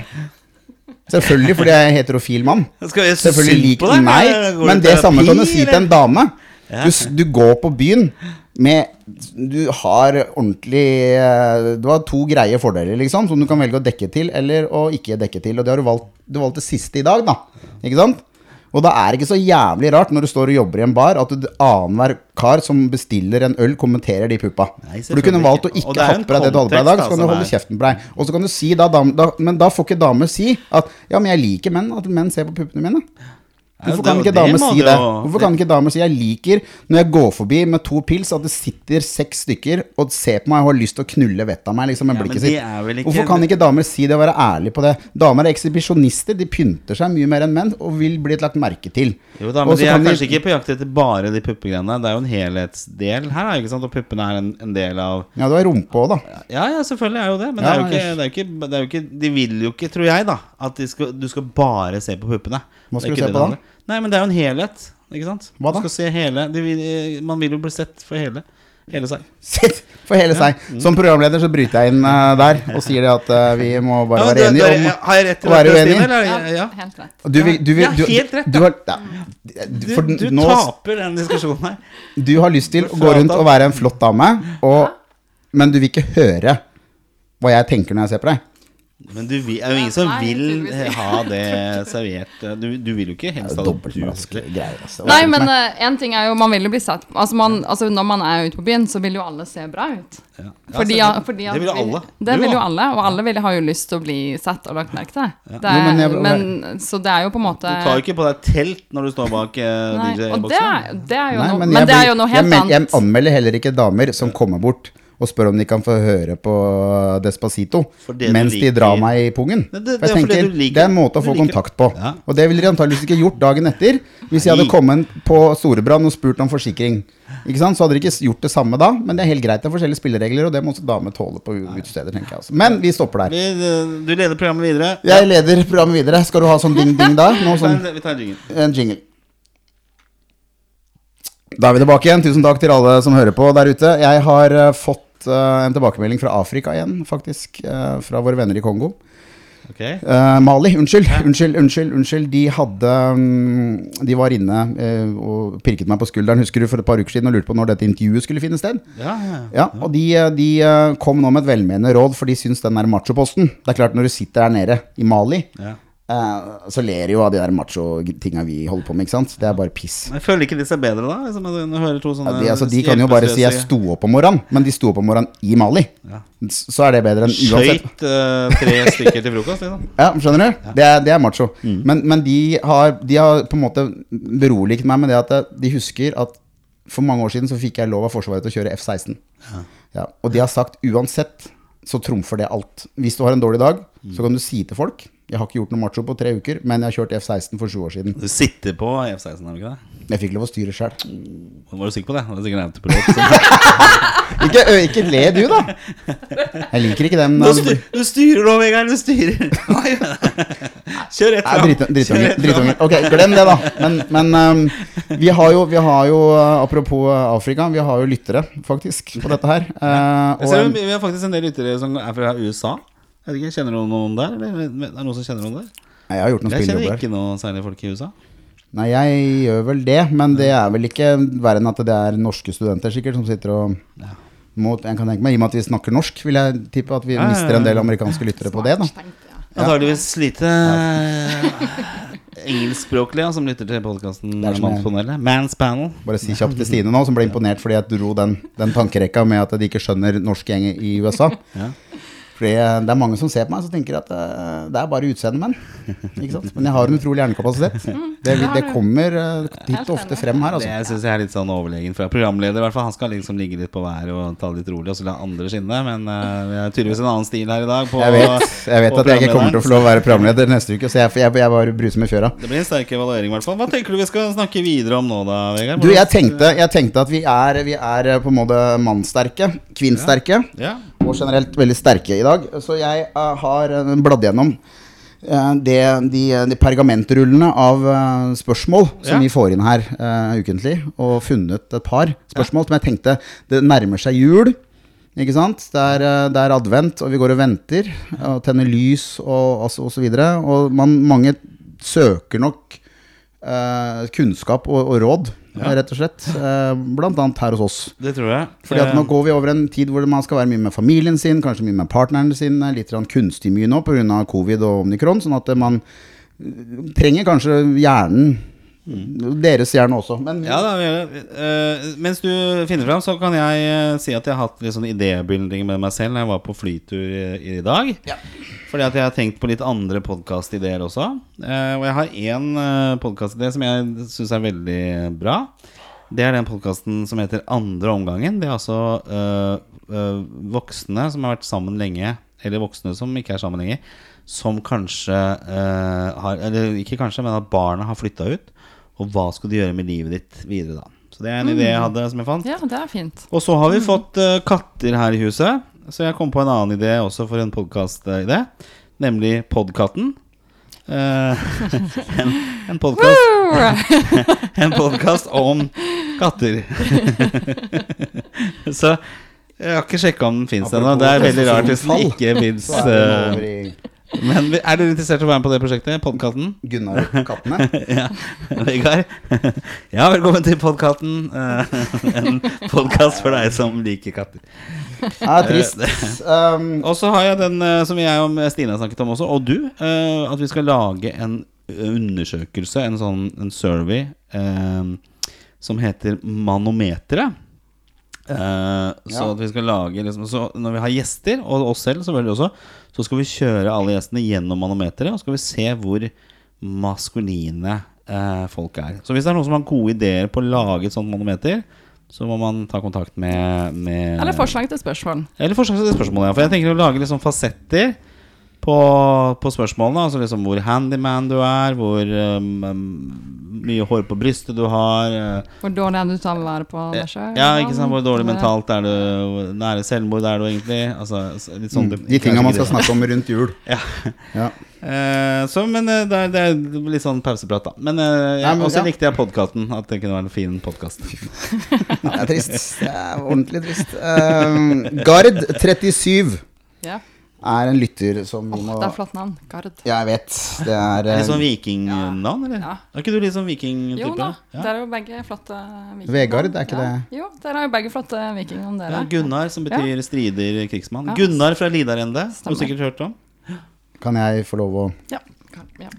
Selvfølgelig fordi jeg er heterofil mann. Selvfølgelig lik deg? Nei, men det samme kan du si til en dame. Du, du går på byen med Du har ordentlig eh, Du har to greie fordeler, liksom, som du kan velge å dekke til eller å ikke dekke til. Og det har du valgt, du valgt det siste i dag, da. Ikke sant? Og da er det ikke så jævlig rart når du står og jobber i en bar, at du annenhver kar som bestiller en øl, kommenterer de puppa. Nei, For du kunne valgt å ikke. Ha på deg det du hadde på deg i dag, så kan du holde er- kjeften på deg. Og så kan du si da, dam, da Men da får ikke damer si at Ja, men jeg liker menn, at menn ser på puppene mine. Hvorfor kan ikke damer si det? Hvorfor kan ikke damer si jeg liker når jeg går forbi med to pils, at det sitter seks stykker og ser på meg og har lyst til å knulle vettet av meg liksom, med Ja, blikket sitt? er Hvorfor kan ikke damer si det og være ærlige på det? Damer er ekshibisjonister, de pynter seg mye mer enn menn og vil bli lagt merke til. Jo da, men de er kan de- kanskje ikke på jakt etter bare de puppegreiene. Det er jo en helhetsdel her, da, ikke sant? og puppene er en, en del av Ja, du har rumpe òg, da. Ja, ja, selvfølgelig er jo det. Men Ja, det, er jo ikke, det, er jo ikke, det er jo ikke De vil jo ikke, tror jeg, da, at skal, du skal bare se på puppene. Hva skal er du se på da? Nei, men det er jo en helhet. Ikke sant? Hva da? Man, skal se hele de vil, Man vil jo bli sett for hele. Hele seg. [laughs] Sitt for hele seg. Som programleder så bryter jeg inn uh, der og sier det at uh, vi må bare Ja, være det- enige det- om Har jeg rett til å være dette, uenig. Stine? Eller? Ja, helt rett. Du vil, du vil, Ja, du, helt rett, du, har, ja, Du, for du nå, taper den diskusjonen her. du har lyst til å gå rundt og være en flott dame, og, men du vil ikke høre hva jeg tenker når jeg ser på deg. Men du vil, er jo ingen som Nei, vil ha det servert. Du, du vil jo ikke helst ha det greier. Altså. Nei, men en ting er jo Man vil jo bli sett altså, man, altså Når man er ute på byen, så vil jo alle se bra ut. Ja. Ja, Fordi, selvfølgelig. fordi at det vil jo alle. Det vil jo alle, og alle vil, har jo lyst til å bli sett og lagt merke til. Det Jo, men er, jeg- men, så det er jo på en måte Du tar jo ikke på deg telt når du står bak uh, Nei, DJ-boksen. det jo noe men Men, jeg det er jo noe helt men- jeg annet. anmelder heller ikke damer som kommer bort og spør om de kan få høre på Despacito mens de drar meg i pungen. Det- det- For jeg det er tenker, det er en måte å få kontakt på. Ja. Og det ville de antakeligvis ikke gjort dagen etter hvis jeg hadde kommet på Storebrand og spurt om forsikring. Ikke sant? Så hadde de ikke gjort det samme da, men det er helt greit. Det er forskjellige spilleregler, og det må også damer tåle på utesteder, tenker jeg. også. Men vi stopper der. Vi, eh, du leder programmet videre. Jeg leder programmet videre. Skal du ha sånn ding-ding da? [laughs] Sånn Vi tar en jingle. en jingle. Da er vi tilbake igjen. Tusen takk til alle som hører på der ute. Jeg har eh, fått eh, en tilbakemelding fra Afrika igjen, faktisk. eh, fra våre venner i Kongo. Okay. Uh, Mali, unnskyld, unnskyld, unnskyld. unnskyld De hadde mm, De var inne uh, og pirket meg på skulderen, husker du, for et par uker siden og lurte på når dette intervjuet skulle finne sted. Ja, ja. Ja, og de, de kom nå med et velmenende råd, for de syns den der machoposten Det er klart, når du sitter der nede i Mali, ja. eh, så ler de jo av de der macho-tinga vi holder på med, ikke sant? Det er bare piss. Men føler ikke de seg bedre da? Liksom, når du hører to sånne Ja, de, altså, de kan jo bare si 'jeg sto opp om morgenen', men de sto opp om morgenen i Mali. Ja. Så er det bedre enn uansett. Skøyt uh, tre stykker til frokost, liksom. [laughs] Ja, skjønner du? Det, er, det er macho. Men, men de, har, de har på en måte beroliget meg med det at eh, de husker at for mange år siden så fikk jeg lov av Forsvaret til å kjøre F-16. Ja, og de har sagt uansett så trumfer det alt. Hvis du har en dårlig dag, så kan du si til folk Jeg har ikke gjort noe macho på tre uker, men jeg har kjørt F-16 for sju år siden. Du sitter på F-16, har du ikke det? Jeg fikk lov å styre sjøl. Var du sikker på det? Det var sikkert en autopilot. [laughs] Ikke, ikke le du, da! Jeg liker ikke den. Du styr- Du styrer nå, Vegard! Du styrer! [laughs] Kjør rett fram. Drittunger. Ok, glem det, da. Men, men um, vi har jo, vi har jo Apropos Afrika, vi har jo lyttere, faktisk, på dette her. Uh, og, vi har faktisk en del lyttere som er fra USA. Jeg vet ikke, Kjenner du noen der? Eller er det noen som kjenner noen der? nei, jeg har gjort noen Jeg kjenner ikke noen særlig folk i USA. Nei, jeg gjør vel det, men det er vel ikke verre enn at det er norske studenter sikkert som sitter og må, jeg kan tenke meg, I og med at vi snakker norsk, vil jeg tippe at vi Ja, ja, ja. mister en del amerikanske lyttere på det. da. Antakeligvis lite engelskspråklige som lytter til podkasten er. Manspanel. Bare si kjapt til Stine nå, som ble imponert fordi jeg dro den, den tankerekka med at de ikke skjønner norsk gjeng i USA. Ja. Fordi eh, det er mange som ser på meg som tenker at eh, det er bare utseendet, men. Ikke sant? Men jeg har en utrolig hjernekapasitet. [laughs] Det, det det kommer eh, titt og ofte frem her, Det altså. syns jeg er litt sånn overlegen fra programleder. i hvert fall Han skal liksom ligge litt på været og ta det litt rolig og så la andre skinne. Men vi har tydeligvis en annen stil her i dag. På, Jeg vet, jeg vet på at jeg ikke kommer til å få lov å være programleder neste uke, så jeg, jeg, jeg bare bruser med fjøra. Det blir en sterk evaluering, i hvert fall. Hva tenker du vi skal snakke videre om nå, da, Vegard? Du, jeg tenkte, jeg tenkte at vi er, vi er på en måte mannsterke, kvinnsterke, Ja. og generelt veldig sterke i dag. Så jeg eh, har eh, bladd gjennom eh, det, de, de pergamentrullene av spørsmål som Ja. vi får inn her uh, ukentlig, og funnet et par spørsmål som jeg tenkte Det nærmer seg jul. Ikke sant? Det er, det er advent, og vi går og venter, og tenner lys og, og så videre. Og man, mange søker nok eh, kunnskap og, og råd, Ja. rett og slett. Eh, blant annet her hos oss. Det tror jeg. Fordi at Eh, nå går vi over en tid hvor man skal være mye med familien sin, kanskje mye med partneren sin, litt grann kunstig mye nå pga. covid og omikron, sånn at man eh, trenger kanskje hjernen, deres hjerne også. Men Ja da, eh, Mens du finner fram, så kan jeg eh, si at jeg har hatt litt sånn idébuilding med meg selv når jeg var på flytur i, i dag. Fordi at jeg har tenkt på litt andre podkastideer også. Eh, og jeg har én uh, podkastidé som jeg syns er veldig bra. Det er den podkasten som heter Andre omgangen. Det er altså eh, voksne som har vært sammen lenge, eller voksne som ikke er sammen lenger, som kanskje har Eller ikke kanskje, men at barna har flytta ut. Og hva skal du gjøre med livet ditt videre da? Så det er en idé jeg hadde som jeg fant. Ja, det er fint. Og så har vi fått uh, katter her i huset. Så jeg kom på en annen idé også for en podkast-idé. Nemlig Podkatten. Uh, [laughs] en en podkast [laughs] om katter. [laughs] så jeg har ikke sjekka om den fins ennå. Det er veldig rart hvis den ikke fins. så Men er dere interessert i å være med på det prosjektet? Podkatten? Gunnar og kattene. ja. [laughs] [laughs] Ja, velkommen til podkatten. en podkast for deg som liker katter. Ja, trist. Um, Og så har jeg den eh, som jeg og Stine har snakket om også, og du. eh, At vi skal lage en undersøkelse, en sånn en survey, um, som heter Manometeret. Eh, så Ja. at vi skal lage liksom, Så når vi har gjester, og oss selv selvfølgelig også, så skal vi kjøre alle gjestene gjennom manometeret, og skal vi se hvor maskuline eh, folk er. Så hvis det er noen som har gode ideer på å lage et sånt manometer, så må man ta kontakt med, med Eller forslag til spørsmål. eller forslag til spørsmål, ja. For jeg tenker å lage liksom fasetter på, på spørsmålene. Altså liksom hvor handyman du er, hvor um, um, mye hår på brystet du har. eh, Hvor dårlig er du til å være på deg sjøl? ja, ikke sant, Hvor dårlig mentalt er du? Hvor nære selvmord er du egentlig? Altså, litt sånn de tinga man skal [laughs] snakke om rundt jul. [laughs] Ja. Ja. Eh, så, men eh, det er, det er litt sånn pauseprat, da. Men, eh, Ja, men- også ja. likte jeg podkasten. At det kunne være en fin podkast. [laughs] Det er trist. Det er ordentlig trist. Um, Gard 37 Ja. Er en lytter som oh, må det er flott navn. Gard. Ja, jeg vet. Det er Litt sånn eh, vikingnavn, eller? Ja. Er ikke du litt sånn vikingtype? Jo da, Ja. dere er jo begge flotte vikinger. Vegard, er ikke ja. det- Jo, dere er jo begge flotte vikinger om Ja. Gunnar, som betyr strider, krigsmann. Ja. Gunnar fra Lidarende, som du sikkert hørt om. Kan jeg få lov å Ja. Gard, ja.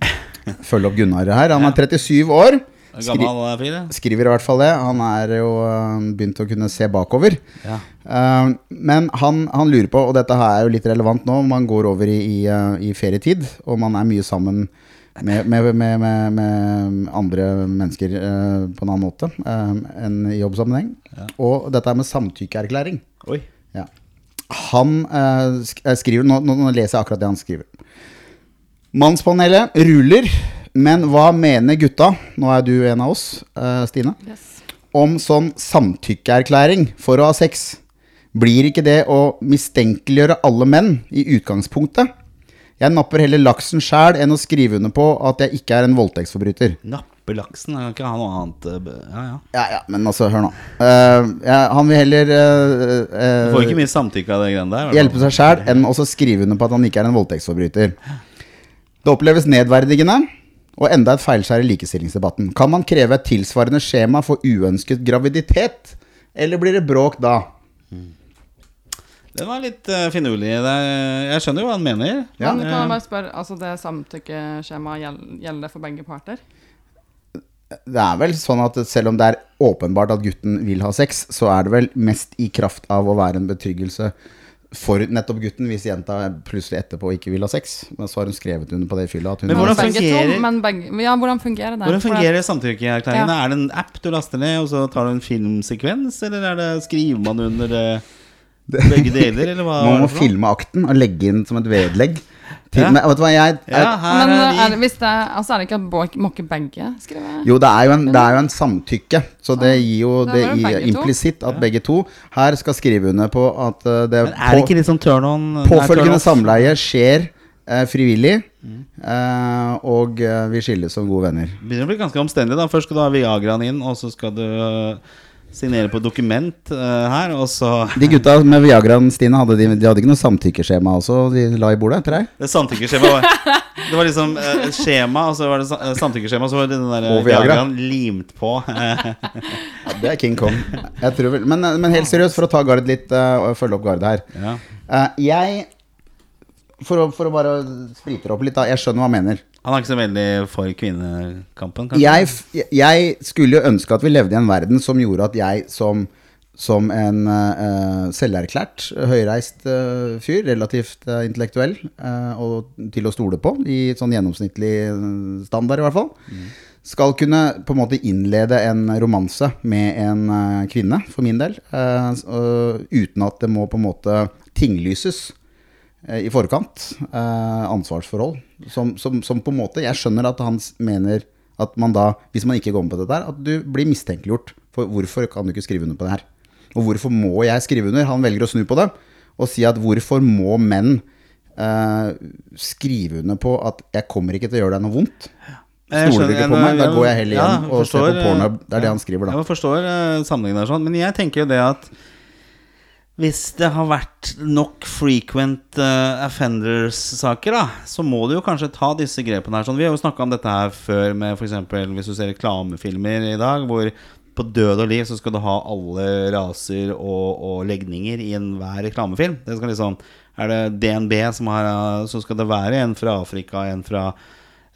følge opp Gunnar her? Han er 37 år. Gammel fyr? Skriver i hvert fall det. Han er jo eh, begynt å kunne se bakover. Ja. Uh, men han, han lurer på, og dette her er jo litt relevant nå, man går over i, i, eh, i ferietid, og man er mye sammen med, med, med, med, andre mennesker uh, på en annen måte uh, enn i jobbsammenheng. Og dette er med samtykkeerklæring. Oi. Ja. Han eh, eh, skriver nå, nå leser jeg akkurat det han skriver. Mannspanelet ruller, men hva mener gutta? Nå er du en av oss, eh, Stine. Yes. Om sånn samtykkeerklæring for å ha sex. Blir ikke det å mistenkeliggjøre alle menn i utgangspunktet? Jeg napper heller laksen sjæl enn å skrive under på at jeg ikke er en voldtektsforbryter. Nappe laksen, jeg kan ikke ha noe annet. eh, Ja, ja. Ja, ja, men altså, hør nå. Uh, ja, han vil heller uh, uh, Du får ikke mye samtykke av det greiene der. hjelpe seg sjæl enn å skrive under på at han ikke er en voldtektsforbryter. Det oppleves nedverdigende og enda et feilskjær i likestillingsdebatten. Kan man kreve et tilsvarende skjema for uønsket graviditet, eller blir det bråk da? Den var litt uh, finurlig. Jeg skjønner jo hva han mener. Ja. Men kan Eh, jeg bare spørre, altså det samtykkeskjemaet gjelder, gjelder for begge parter? Det er vel sånn at selv om det er åpenbart at gutten vil ha sex, så er det vel mest i kraft av å være en betryggelse for nettopp gutten hvis jenta plutselig etterpå ikke vil ha sex. Men så har hun skrevet under på det i fylla Men hvordan fungerer- men begge, ja, hvordan fungerer det? Hvordan fungerer samtykkeerklæringen? Ja. Er det en app du laster ned, og så tar du en filmsekvens, eller er det, skriver man under eh, begge deler, eller hva? [laughs] Man må filme akten og legge inn som et vedlegg. Til, Ja. Vet du hva jeg er, Ja, Men er det, hvis det, altså er det ikke at bo- må ikke begge skrive? Jo, det er jo en, det er jo en samtykke, så det gir jo det det gir implisitt at begge to her skal skrive under på at uh, det Men er det ikke litt sånn turn on? påfølgende samleie skjer eh, frivillig, Mm. Uh, og eh, vi skilles som gode venner. Begynner å bli ganske omstendelig. da Først skal du ha Viagraen inn, og så skal du signere på dokument uh, her, og så De gutta med Viagraen, Stine, hadde de, de hadde ikke noe samtykkeskjema også de la i bordet etter deg? Det samtykkeskjemaet var Det var liksom uh, skjema, og så var det eh, samtykkeskjema, så var det den der Og Viagra. Viagraen limt på. [laughs] Ja, det er King Kong. Vel, men, men helt seriøst, for å ta Gard litt og følge opp Gard her. ja. Jeg for å, for å bare sprite det opp litt, da. Jeg skjønner hva han mener. Han er ikke så veldig for kvinnekampen, kanskje? Jeg, jeg skulle jo ønske at vi levde i en verden som gjorde at jeg som, som en uh, selverklært, høyreist uh, fyr, relativt uh, intellektuell og til å stole på, i sånn gjennomsnittlig standard i hvert fall, skal kunne på en måte innlede en romanse med en kvinne, for min del, uten at det må på en måte tinglyses i forkant. Eh, ansvarsforhold. Som, som, som på en måte Jeg skjønner at han mener at man da, hvis man ikke går med på dette her, at du blir mistenkeliggjort. For hvorfor kan du ikke skrive under på det her? Og hvorfor må jeg skrive under? Han velger å snu på det og si at hvorfor må menn eh, skrive under på at 'jeg kommer ikke til å gjøre deg noe vondt'? Stoler du ikke på meg? Da går jeg heller ja, hjem og ser på porno. Det er det han skriver, da. Jeg forstår eh, sammenhengen der, sånn. Men jeg tenker jo det at hvis det har vært nok frequent uh, offenders-saker, da, så må du jo kanskje ta disse grepene her. Sånn. Vi har jo snakka om dette her før med f.eks. hvis du ser reklamefilmer i dag, hvor på død og liv så skal du ha alle raser og, og legninger i enhver reklamefilm. Det skal liksom Er det DNB som har eh, Så skal det være en fra Afrika, en fra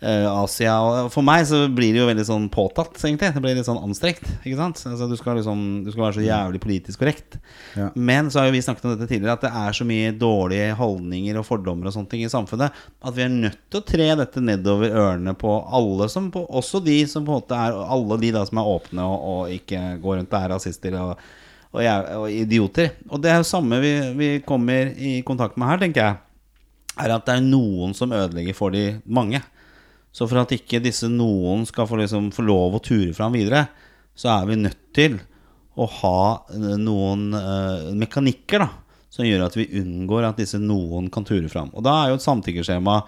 Asia. Og for meg så blir det jo veldig sånn påtatt, egentlig. Det blir litt sånn anstrengt. Ikke sant? Altså, du, skal liksom, du skal være så jævlig politisk korrekt. Ja. Men så har jo vi snakket om dette tidligere, at det er så mye dårlige holdninger og fordommer og sånne ting i samfunnet at vi er nødt til å tre dette nedover ørene på alle som på, Også de som på en måte er Alle de da som er åpne og, og ikke går rundt og er rasister og, og, og idioter. Og det er jo samme vi, vi kommer i kontakt med her, tenker jeg. Er at det er noen som ødelegger for de mange. Så for at ikke disse noen skal få, liksom, få lov å ture fram videre, så er vi nødt til å ha eh, noen uh, mekanikker da, som gjør at vi unngår at disse noen kan ture fram. Og da er jo et samtykkeskjema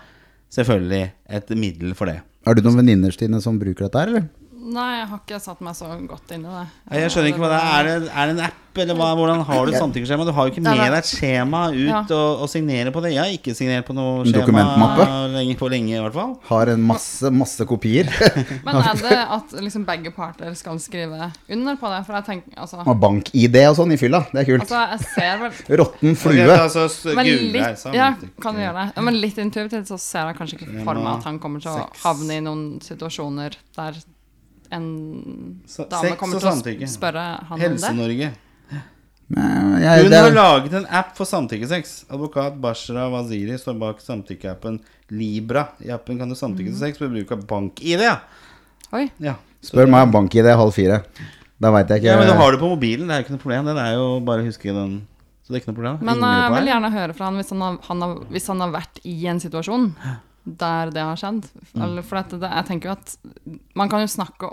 selvfølgelig et middel for det. Har du noen venninner Stine, som bruker dette her, eller? Nei, jeg har ikke satt meg så godt inn i det. Jeg, Jeg skjønner ikke hva det er. Er det, er det en app, eller hva, hvordan har du samtykkeskjema? Du har jo ikke med deg et skjema ut Ja. og, og signere på det. Jeg har ikke signert på noe skjema dokumentmappe? lenge, på lenge, i hvert fall. Har en masse, masse kopier. [laughs] Men er det [laughs] at liksom begge parter skal skrive under på det? For jeg tenker altså, Og bank-ID og sånn i fylla. Det er kult. altså jeg ser vel [laughs] Råtten flue. Altså, Men litt, ja, kan du gjøre det? Men litt intuitivt så ser jeg kanskje ikke for meg at han kommer til å havne i noen situasjoner der en dame kommer til å spørre han om det. Helse-Norge. Hun har laget en app for samtykkesex. Advokat Bashra Waziri står bak samtykkeappen Libra. I appen kan du samtykke til sex ved bruk av bank-ID. Ja. Oi. Ja. spør meg om bank-ID halv fire. Da veit jeg ikke. ja, men du har det på mobilen. Det er jo ikke noe problem. Det er jo bare å huske den. Så det er ikke noe problem. Men jeg vil gjerne høre fra han hvis han har, han har, hvis han har vært i en situasjon der det har skjedd. Mm. Eller, for at det, jeg tenker jo at Man kan jo snakke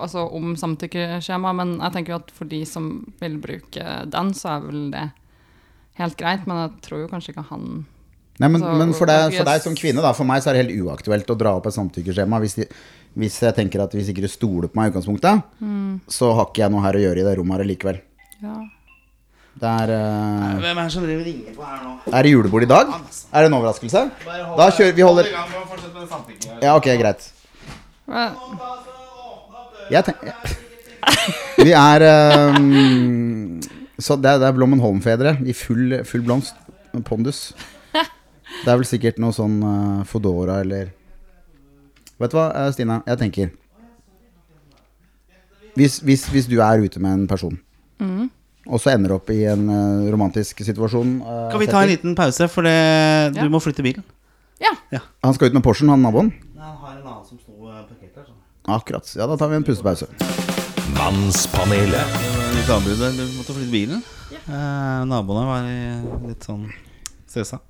altså, om samtykkeskjema, men jeg tenker jo at for de som vil bruke den, så er vel det helt greit. Men jeg tror jo kanskje ikke han Nei, men, altså, men for, deg, for deg som kvinne, da, for meg så er det helt uaktuelt å dra opp et samtykkeskjema. Hvis, de, hvis jeg tenker at hvis ikke du stoler på meg i utgangspunktet, så har ikke jeg noe her å gjøre i det rommet her likevel. Ja. Det er, uh... Hvem er det som driver ringer på her nå? er det julebord i dag? Er det en overraskelse? Da kjører vi holder Hold i gang, bare fortsette med det samtykket. Ja, ok, greit. Men- Jeg tenker Vi er um, Så det er, er Blommen Holm-fedre i full, full blomst. Pondus. Det er vel sikkert noe sånn uh, Fodora eller Vet du hva, eh, Stina? Jeg tenker hvis, hvis, hvis du er ute med en person, og så ender opp i en uh, romantisk situasjon uh, Kan vi ta en liten pause, for det, du må flytte bilen? ja. Han skal ut med Porschen, han naboen? Han har en annen som sto parkert der. sånn. Akkurat. Ja, da tar vi en pustepause. Mannspanelet. Litt avbrudd. Du måtte flytte bilen. Eh, naboene var litt sånn stressa.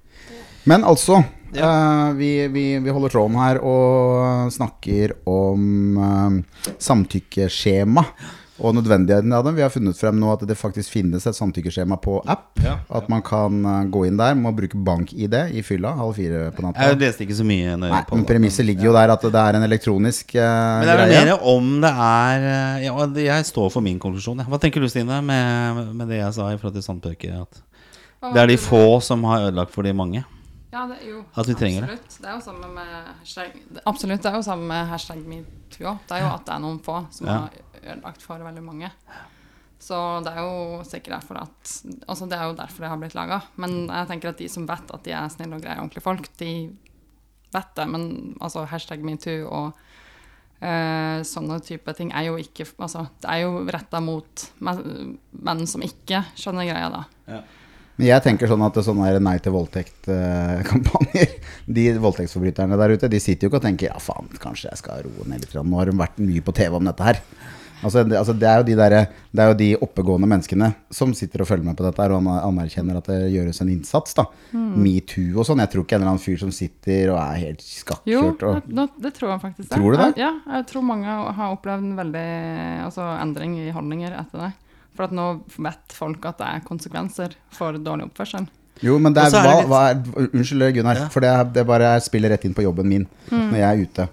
Men altså, eh, vi, vi, vi holder tråden her og snakker om eh, samtykkeskjema. Og nødvendigheten av dem. Vi har funnet frem nå at det faktisk finnes et samtykkeskjema på app. Ja, At man kan eh, gå inn der, må bruke bank-ID i fylla halv fire på natta. Jeg leste ikke så mye nøye Nei, på men. Premisset ligger jo der at det er en elektronisk uh, Men det er greie. mer om det er eh, Ja, jeg står for min konklusjon. Hva tenker du, Stine, med, med det jeg sa i forhold til samtykke? At det er de få som har ødelagt for de mange. Ja, det er jo At vi trenger absolutt. det. er jo samme med hashtag det- Absolutt. Det er jo samme med hashtag metoo. Det er jo at det er noen få som Ja. har ødelagt for veldig mange. Så det er jo sikkert derfor at Altså det er jo derfor det har blitt laga. Men jeg tenker at de som vet at de er snille og greie ordentlige folk, de vet det. Men altså hashtag metoo og Uh, sånne type ting er jo ikke Altså det er jo retta mot menn som ikke skjønner greia, da. Men jeg tenker sånn at sånne nei til voldtekt-kampanjer [laughs] De voldtektsforbryterne der ute, de sitter jo ikke og tenker Ja, faen, kanskje jeg skal roe ned litt. Nå har de vært mye på TV om dette her. Altså, det, altså, det, er jo de der, det er jo de oppegående menneskene som sitter og følger med på dette her og anerkjenner at det gjøres en innsats. da Metoo og sånn. Jeg tror ikke en eller annen fyr som sitter og er helt Jo, skakkjørt. Og, det, det tror jeg faktisk. Tror du det? Ja, jeg tror mange har opplevd en veldig altså, endring i holdninger etter det. For at nå vet folk at det er konsekvenser for dårlig oppførsel. jo, men det er, er det litt- hva er Unnskyld, Gunnar. Ja. For det, det bare spiller rett inn på jobben min når jeg er ute.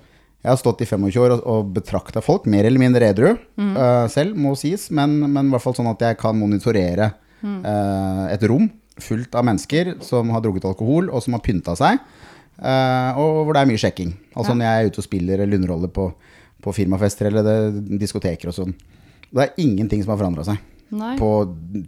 Jeg har stått i 25 år og, og betrakta folk, mer eller mindre edru eh, selv, må sies, men, men i hvert fall sånn at jeg kan monitorere uh, et rom fullt av mennesker som har drukket alkohol, og som har pynta seg, uh, og hvor det er mye sjekking. Altså Ja. når jeg er ute og spiller eller underholder på, på firmafester eller det, diskoteker og sånn. Det er ingenting som har forandra seg. På,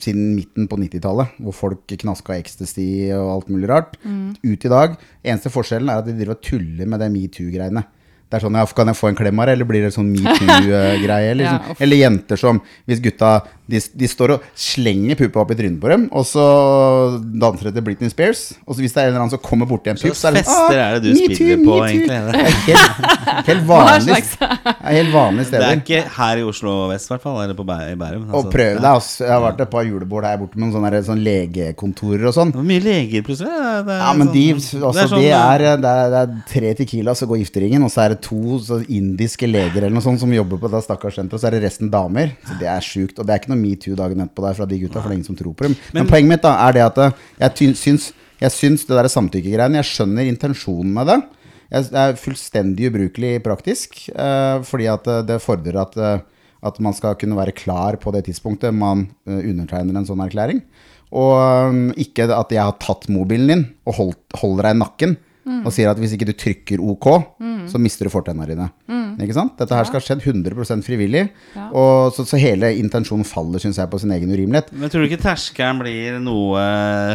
siden midten på 90-tallet, hvor folk knaska ecstasy og alt mulig rart. Ut i dag. Eneste forskjellen er at de driver og tuller med det metoo-greiene. Det er sånn, ja, Kan jeg få en klem av deg, eller blir det sånn metoo-greie? Eller, [laughs] Ja, liksom. eller jenter som Hvis gutta de, de står og slenger puppa opp i trynet på dem, og så danser etter Britney Spears, og så hvis det er en eller annen som kommer borti en pupp, så er det sånn fester er det du metoo, spiller på, metoo. egentlig? Det er helt, helt vanlig, er helt vanlige Det er ikke her i Oslo vest, i hvert fall. Eller på Bæ i Bærum. Og altså. prøv deg, Altså, Jeg har vært et par julebord her borte med noen sånne, sånn legekontorer og sånn. Det var mye leger, plutselig. Det er- det er Ja, men de, sånn- altså, det er sånn, det, er, det, er, det er tre tequila, så går gifteringen, og så er det to indiske leger eller noe sånt som jobber på det stakkars senteret, og så er det resten damer. Så det er sjukt. Og det er ikke noe metoo dagen etterpå der fra de gutta, for det er ingen som tror på dem. Men, Men- poenget mitt da er det at eh, jeg syns, jeg syns det der samtykkegreiene Jeg skjønner intensjonen med det. Jeg, det er fullstendig ubrukelig praktisk, uh, fordi at eh, det fordrer at uh, at man skal kunne være klar på det tidspunktet man undertegner en sånn erklæring. Og um, ikke at jeg har tatt mobilen din og holdt, holder deg i nakken og sier at hvis ikke du trykker OK, så mister du fortennene dine. Ikke sant? Dette her skal ha skjedd 100 frivillig. Ja. Og så, så hele intensjonen faller, syns jeg, på sin egen urimelighet. Men tror du ikke terskelen blir noe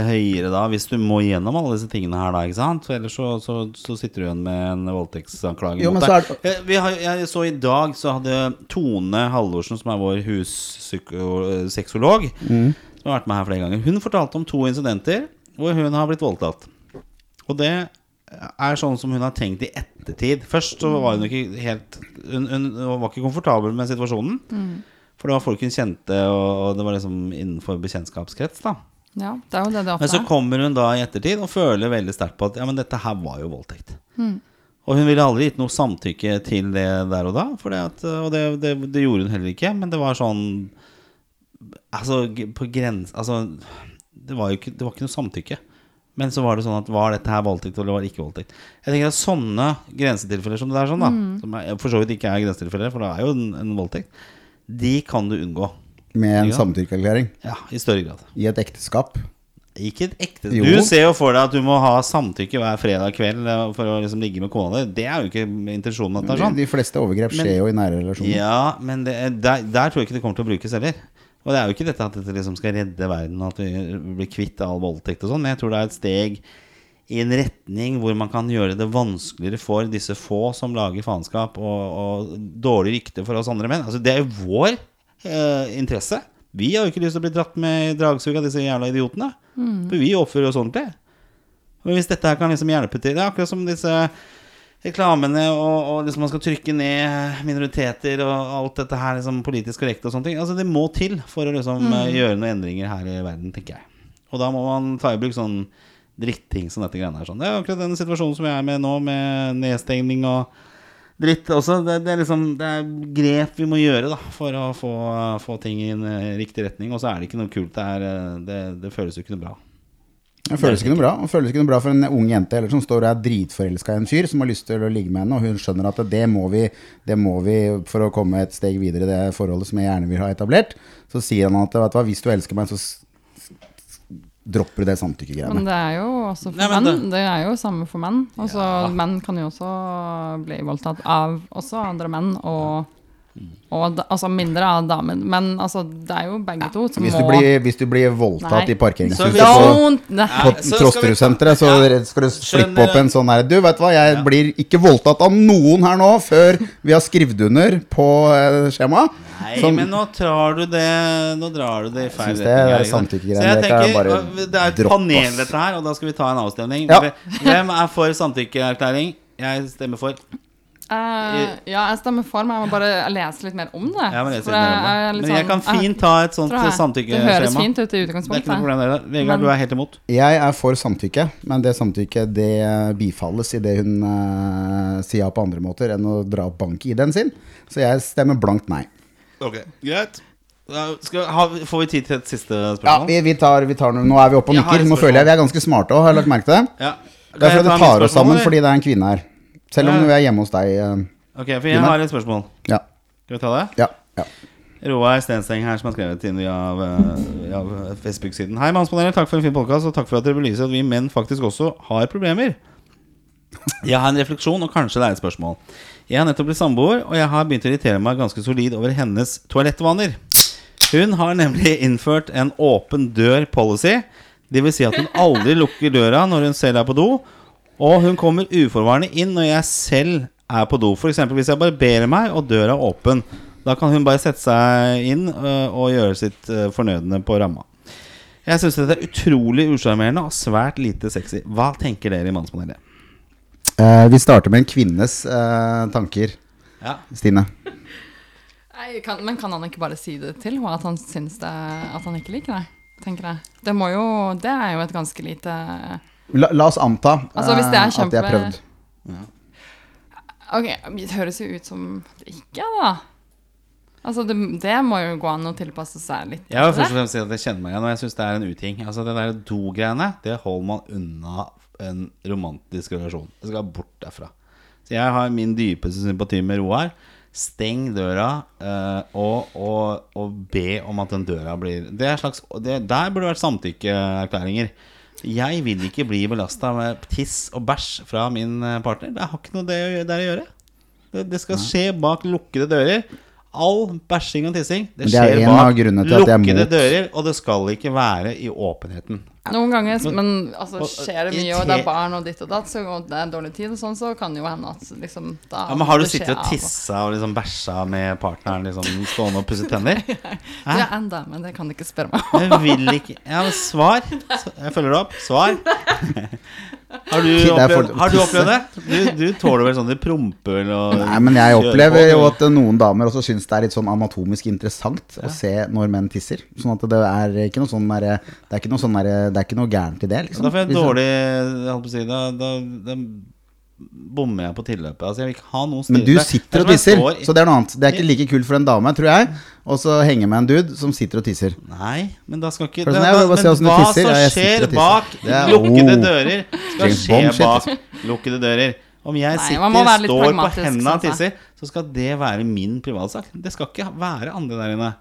høyere da, hvis du må gjennom alle disse tingene her, da? ikke sant? For ellers så, så, så sitter du igjen med en voldtektsanklage mot deg. Eh, Vi jeg så i dag så hadde Tone Hallorsen, som er vår hussexolog, Mm. som har vært med her flere ganger, hun fortalte om to incidenter hvor hun har blitt voldtatt. Og det er sånn som hun har tenkt i ettertid. Først så var hun ikke helt Hun, hun var ikke komfortabel med situasjonen. For det var folk hun kjente, og, det var liksom innenfor bekjentskapskrets. da Ja, det er jo det det Men så er. kommer hun da i ettertid og føler veldig sterkt på at ja, men dette her var jo voldtekt. Og hun ville aldri gitt noe samtykke til det der og da, at, og det, det, det gjorde hun heller ikke. Men det var sånn Altså, på grens... Altså, det var jo ikke, det var ikke noe samtykke. Men så var det sånn at var dette her voldtekt eller var det ikke voldtekt? Jeg tenker at sånne grensetilfeller som det der, sånn da som er, for så vidt ikke er grensetilfeller, for det er jo en, en voldtekt, de kan du unngå. Med en samtykkeerklæring Ja, i større grad. i et ekteskap. Ikke et ekte Jo. Du ser jo for deg at du må ha samtykke hver fredag kveld eh, for å liksom ligge med kona di. Det er jo ikke intensjonen. At det er sånn. De fleste overgrep Men- skjer jo i nære relasjoner. Ja, men det, er- der, der tror jeg ikke det kommer til å brukes heller. Og det er jo ikke dette at dette liksom skal redde verden, at vi blir kvitt all voldtekt og sånn. Men jeg tror det er et steg i en retning hvor man kan gjøre det vanskeligere for disse få som lager faenskap og, og dårlig rykte for oss andre menn. Altså, det er jo vår eh, interesse. Vi har jo ikke lyst til å bli dratt med i dragsug av disse jævla idiotene. For vi oppfører oss ordentlig. Men hvis dette her kan liksom hjelpe til Det er akkurat som disse reklamene og, og liksom man skal trykke ned minoriteter og alt dette her liksom politisk korrekt og sånne ting. Altså Det må til for å liksom mm. gjøre noen endringer her i verden, tenker jeg. Og da må man ta i bruk sånn dritting som dette greiene her. Sånn. Det er akkurat den situasjonen som vi er med nå, med nedstengning og dritt også. Det, det, er liksom, det er grep vi må gjøre da for å få, få ting i en eh, riktig retning. Og så er det ikke noe kult. Det, er, eh, det, det føles jo ikke noe bra. Det føles ikke noe bra Det føles ikke noe bra for en ung jente eller som står og er dritforelska i en fyr som har lyst til å ligge med henne, og hun skjønner at det må vi, det må vi for å komme et steg videre i det forholdet som jeg gjerne vil ha etablert. Så sier han at vet du hva, hvis du elsker meg, så dropper du det Men samtykkegreiene. det er jo også for Nei, men menn. det- Det er jo samme for menn. Også, Ja. Menn kan jo også bli voldtatt av også andre menn, og, og da, altså mindre av damen, Men altså, det er jo begge to som Hvis må blir, hvis du blir voldtatt Nei. i parkeringshuset Så på, Don't! Nei. på så skal vi- Trosterud-senteret, så skal du Skjønner slippe opp en sånn her Du, vet hva, jeg Ja. blir ikke voldtatt av noen her nå før vi har skrevet under på eh, skjemaet. Nei, Som- men nå drar du det Nå drar du det i feil synes det er retning. her, ikke sant? samtykkegreier. Så jeg Det kan jeg tenker, bare og Det er et droppe, panel ass. dette her, og da skal vi ta en avstemning. Ja. Hvem er for samtykkeerklæring? Jeg stemmer for. Eh, ja, jeg stemmer for, men jeg må bare lese litt mer om det. Ja, men, jeg, jeg Men jeg kan sånn- fint ta et sånt jeg. Det høres fint ut i utgangspunktet. Vegard, Men- du er helt imot. Jeg er for samtykke, men det samtykket det bifalles idet hun uh, sier ja på andre måter enn å dra opp bank-ID-en sin. Så jeg stemmer blankt nei. Ok, greit skal, har, Får vi tid til et siste Ja, spørsmål? vi, vi tar, vi tar. Nå er vi oppe og nikker. Nå føler jeg vi er ganske smarte òg, har jeg lagt merke til det. Ja. Det er fordi det tar oss sammen fordi det er en kvinne her. Selv om vi er hjemme hos deg. eh, Ok, for jeg har et spørsmål. Ja. Skal vi ta det? ja, ja. Roar Stensteng her som har skrevet inn via, via Facebook-siden. Hei, Mannspanelet. Takk for en fin podkast, og takk for at dere belyser at vi menn faktisk også har problemer. Jeg har en refleksjon, og kanskje det er et spørsmål. Jeg har nettopp blitt samboer, og jeg har begynt å irritere meg ganske solid over hennes toalettvaner. Hun har nemlig innført en åpen dør-policy. Det vil si at hun aldri lukker døra når hun selv er på do, og hun kommer uforvarende inn når jeg selv er på do. F.eks. hvis jeg barberer meg og døra er åpen. Da kan hun bare sette seg inn øh, og gjøre sitt øh, fornødne på ramma. Jeg syns dette er utrolig usjarmerende og svært lite sexy. Hva tenker dere i Mannspanelet? Eh, vi starter med en kvinnes eh, tanker, Ja. Stine. Nei, kan, men kan han ikke bare si det til henne, at han syns det At han ikke liker det? Tenker jeg. Det må jo Det er jo et ganske lite La, la oss anta Altså, hvis det er kjempe... at de har prøvd. prøvd. Ok, det høres jo ut som det ikke er da. Altså, det, det må jo gå an å tilpasse seg litt. Jeg vil først og fremst si at jeg kjenner meg igjen, og jeg syns det er en uting. Altså Det der do-greiene, det holder man unna en romantisk relasjon. Det skal bort derfra. Så jeg har min dypeste sympati med Roar. Steng døra eh, og, og, og be om at den døra blir Det er slags det, Der burde det vært samtykkeerklæringer. Jeg vil ikke bli belasta med tiss og bæsj fra min eh, partner. Det har ikke noe der å gjøre. Det, det skal skje bak lukkede dører. All bæsjing og tissing Det det er skjer en av bak lukkede dører, og det skal ikke være i åpenheten. Noen ganger, men altså, skjer det mye, og det er barn og ditt og datt, så og det er dårlig tid og sånn, så kan det jo hende at liksom da Ja, men Har du sittet og tissa og liksom bæsja med partneren liksom stående og pusset tenner? [laughs] Det er enda, men det kan du ikke spørre meg om. Jeg vil ikke Ja, men svar. Jeg følger det opp. Svar. [laughs] Har du opplevd, har du, opplevd det? Du, du tåler vel sånn det promper og Nei, men jeg opplever jo at noen damer også syns det er litt sånn anatomisk interessant å se når menn tisser. Sånn at det er ikke noe sånn derre Det er ikke noe sånn der, Det er ikke noe gærent i det, liksom. Da får jeg en dårlig Jeg si Da, da, da bommer jeg på tilløpet. Altså, jeg vil ikke ha noen Men du er sitter og tisser, i- så det er noe annet. Det er ikke like kult for en dame, tror jeg, og så henge med en dude som sitter og tisser. Nei, men da skal ikke det, da, sånn, Men hva som skjer bak er- lukkede oh. dører, skal skje bak lukkede dører. Om jeg sitter, Nei, står på hendene og tisser, så skal det være min privatsak. Det skal ikke være andre der inne.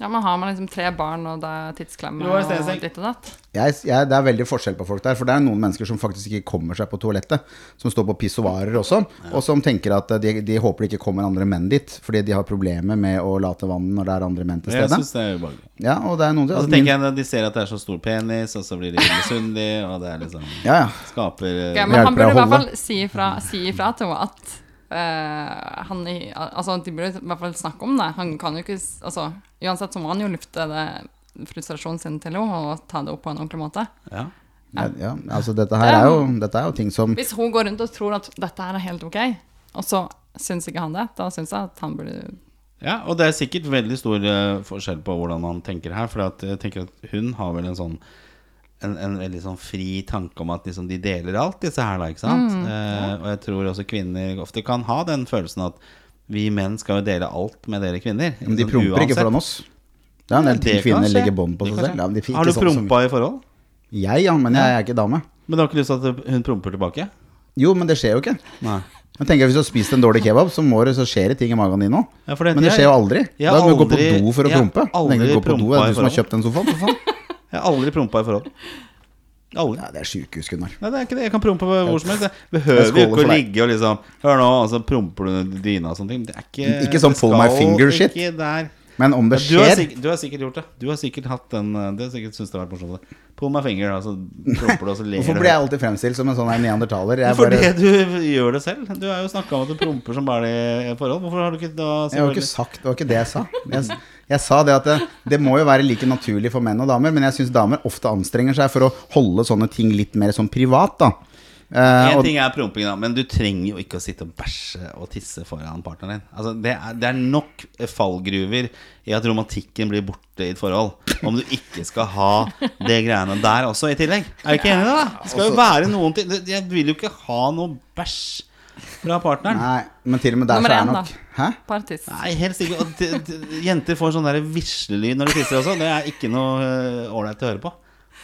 Ja, men har man liksom tre barn, og det er tidsklemme og ditt og datt? Jeg, jeg, det er veldig forskjell på folk der, for det er noen mennesker som faktisk ikke kommer seg på toalettet. Som står på pissoarer også, og som tenker at de, de håper det ikke kommer andre menn dit. Fordi de har problemer med å late vann når det er andre menn til Jeg stede. det er ubehagelig. Ja, og det er noen Og altså, tenker jeg at de ser at det er så stor penis, og så blir de misunnelige, og det er liksom Ja, ja. Skaper Ok, eh, men han burde i hvert fall si ifra, si ifra til henne at eh, han Altså, de burde i hvert fall snakke om det. Han kan jo ikke Altså, uansett så må han jo lufte det frustrasjonen sin til henne og ta det opp på en ordentlig måte. ja. Ja, ja, altså dette her er jo, dette er jo ting som Hvis hun går rundt og tror at dette her er helt ok, og så syns ikke han det, da syns jeg at han burde Ja, og det er sikkert veldig stor eh, forskjell på hvordan han tenker her. For jeg tenker at hun har vel en sånn en, en veldig sånn fri tanke om at liksom de deler alt, disse her, da. Ikke sant? Mm. Eh, og jeg tror også kvinner ofte kan ha den følelsen at vi menn skal jo dele alt med dere kvinner. Men de Sånn promper ikke foran oss. Det er en del ting kvinner legger bånd på seg selv. Ja, de Har du sånn som- prompa i forhold? Jeg, ja, men jeg er ikke dame. Men du har ikke lyst til at hun promper tilbake? Jo, men det skjer jo ikke. Nei. Men tenker jeg Hvis du har spist en dårlig kebab, så, må det, så skjer det ting i magen din òg. Ja, Men det skjer jo aldri. jeg har Da må du gå på do for å prompe. jeg har aldri prompa i forhold. du som har kjøpt den sofaen? For faen. Jeg har aldri prompa i forhold. Aldri. Nei, det er sjukehus, Gunnar. Nei, det er ikke det. Jeg kan prompe hvor som helst. Jeg behøver jo ikke å ligge og liksom Hør nå, og så promper du dyna og sånne ting. Det er ikke Ikke sånn fall my finger-shit. Ikke der. Men om det Du har, skjer sikkert, du har sikkert gjort det. Du har sikkert hatt den uh, Du har sikkert syntes det har vært morsomt. Pull my finger, altså promper du, og så [laughs] ler Hvorfor blir jeg alltid fremstilt som en sånn her neandertaler? Jeg, Fordi bare, du gjør det selv. Du har jo snakka om at du promper som bare i forhold. Hvorfor har du ikke da jeg har jo ikke sagt Det var ikke det jeg sa. Jeg, jeg sa det at det, det må jo være like naturlig for menn og damer, men jeg syns damer ofte anstrenger seg for å holde sånne ting litt mer sånn privat, da. Eh, En ting er promping, da, men du trenger jo ikke å sitte og bæsje og tisse foran partneren din. Altså, det, er, det er nok fallgruver i at romantikken blir borte i et forhold. Om du ikke skal ha det greiene der også i tillegg. Er du ikke enig i det? da? Det skal jo være noen ting Jeg vil jo ikke ha noe bæsj fra partneren. nei, men til og med der Nummer så er én, nok Hæ? Partis. Nei, helst ikke. Og t- t- jenter får sånn vislelyd når de tisser også. Det er ikke noe øh, ålreit å høre på.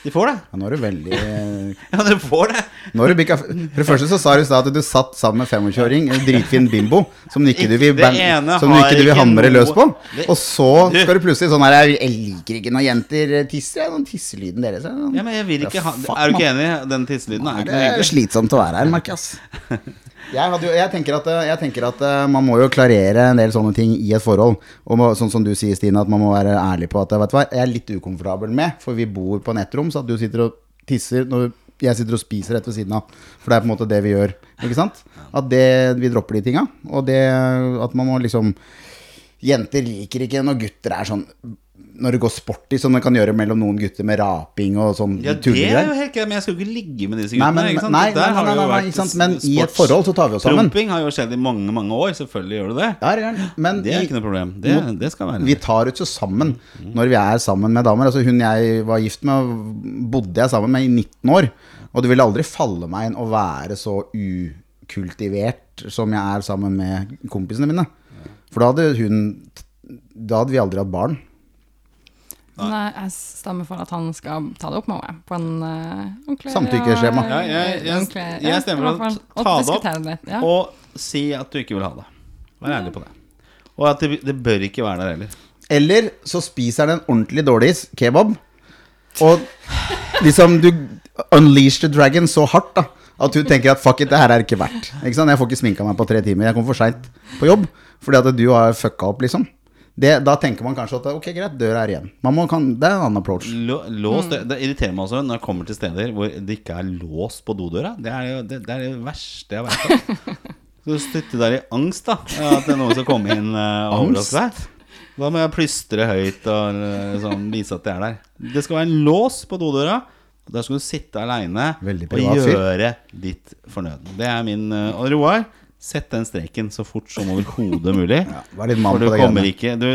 De får det. Ja, nå er du veldig [laughs] Ja, dere får det. Nå er du bikka For det første så sa du i stad at du satt sammen med 25-åring, en dritfin bimbo, som du ikke du vil, som du ikke du vil hamre løs på. Og så skal du plutselig sånn her Jeg liker ikke når jenter tisser. jeg, Den tisselyden deres. Ja, men jeg vil ikke ha Er du ikke enig? Den tisselyden er jo Det ikke noe er hyggelig. slitsomt å være her, merker jeg. [laughs] Jeg, jo, jeg, tenker at, jeg tenker at eh, man må jo klarere en del sånne ting i et forhold. Og må, sånn som du sier, Stine, at man må være ærlig på at vet du hva, jeg er litt ukomfortabel med, for vi bor på nettrom, så at du sitter og tisser når jeg sitter og spiser rett ved siden av. For det er på en måte det vi gjør. Ikke sant? At det, vi dropper de tinga. Og det at man må liksom Jenter liker ikke når gutter er sånn Når det går sporty, som det kan gjøre mellom noen gutter med raping og sånn Ja, det er jo helt greit, men jeg skal jo ikke ligge med disse guttene. men, nei, Der nei, nei, nei, ikke sant? men i et forhold så tar vi oss sammen. Promping har jo skjedd i mange mange år. Selvfølgelig gjør du det. Ja, det er. Men Det er ikke noe problem. Det, det skal være vi tar oss jo sammen når vi er sammen med damer. Altså Hun jeg var gift med, bodde jeg sammen med i 19 år. Og det ville aldri falle meg inn å være så ukultivert som jeg er sammen med kompisene mine. For da hadde hun Da hadde vi aldri hatt barn. Nei, jeg stemmer for at han skal ta det opp med henne på en uh, ordentlig Samtykkeskjema. Ja, jeg- jeg- jeg, jeg stemmer for å ta det opp. det litt. Ja. Og si at du ikke vil ha det. Vær ærlig på det. Og at det, det bør ikke være der heller. Eller så spiser han en ordentlig dårlig kebab, og liksom du unleash the dragon så hardt da at du tenker at fuck it, det her er ikke verdt. Ikke sant? Jeg får ikke sminka meg på tre timer. Jeg kommer for seint på jobb fordi at du har fucka opp, liksom. Det, da tenker man kanskje at ok, greit, døra er igjen. Man må, kan, det er en annen approach. Lås, Mm. det, det irriterer meg også når jeg kommer til steder hvor det ikke er lås på dodøra. Det er jo det, det, er det verste jeg vet om. [laughs] Så du sitter der i angst, da. At det er noen som kommer inn uh, og overraske deg. Da må jeg plystre høyt og eh, sånn, vise at jeg er der. Det skal være en lås på dodøra. Der skal du sitte aleine og gjøre ditt fornødne. Det er min eh, Og Roar, sett den streken så fort som overhodet mulig. [laughs] Ja, vær litt mann For du på det kommer ikke Du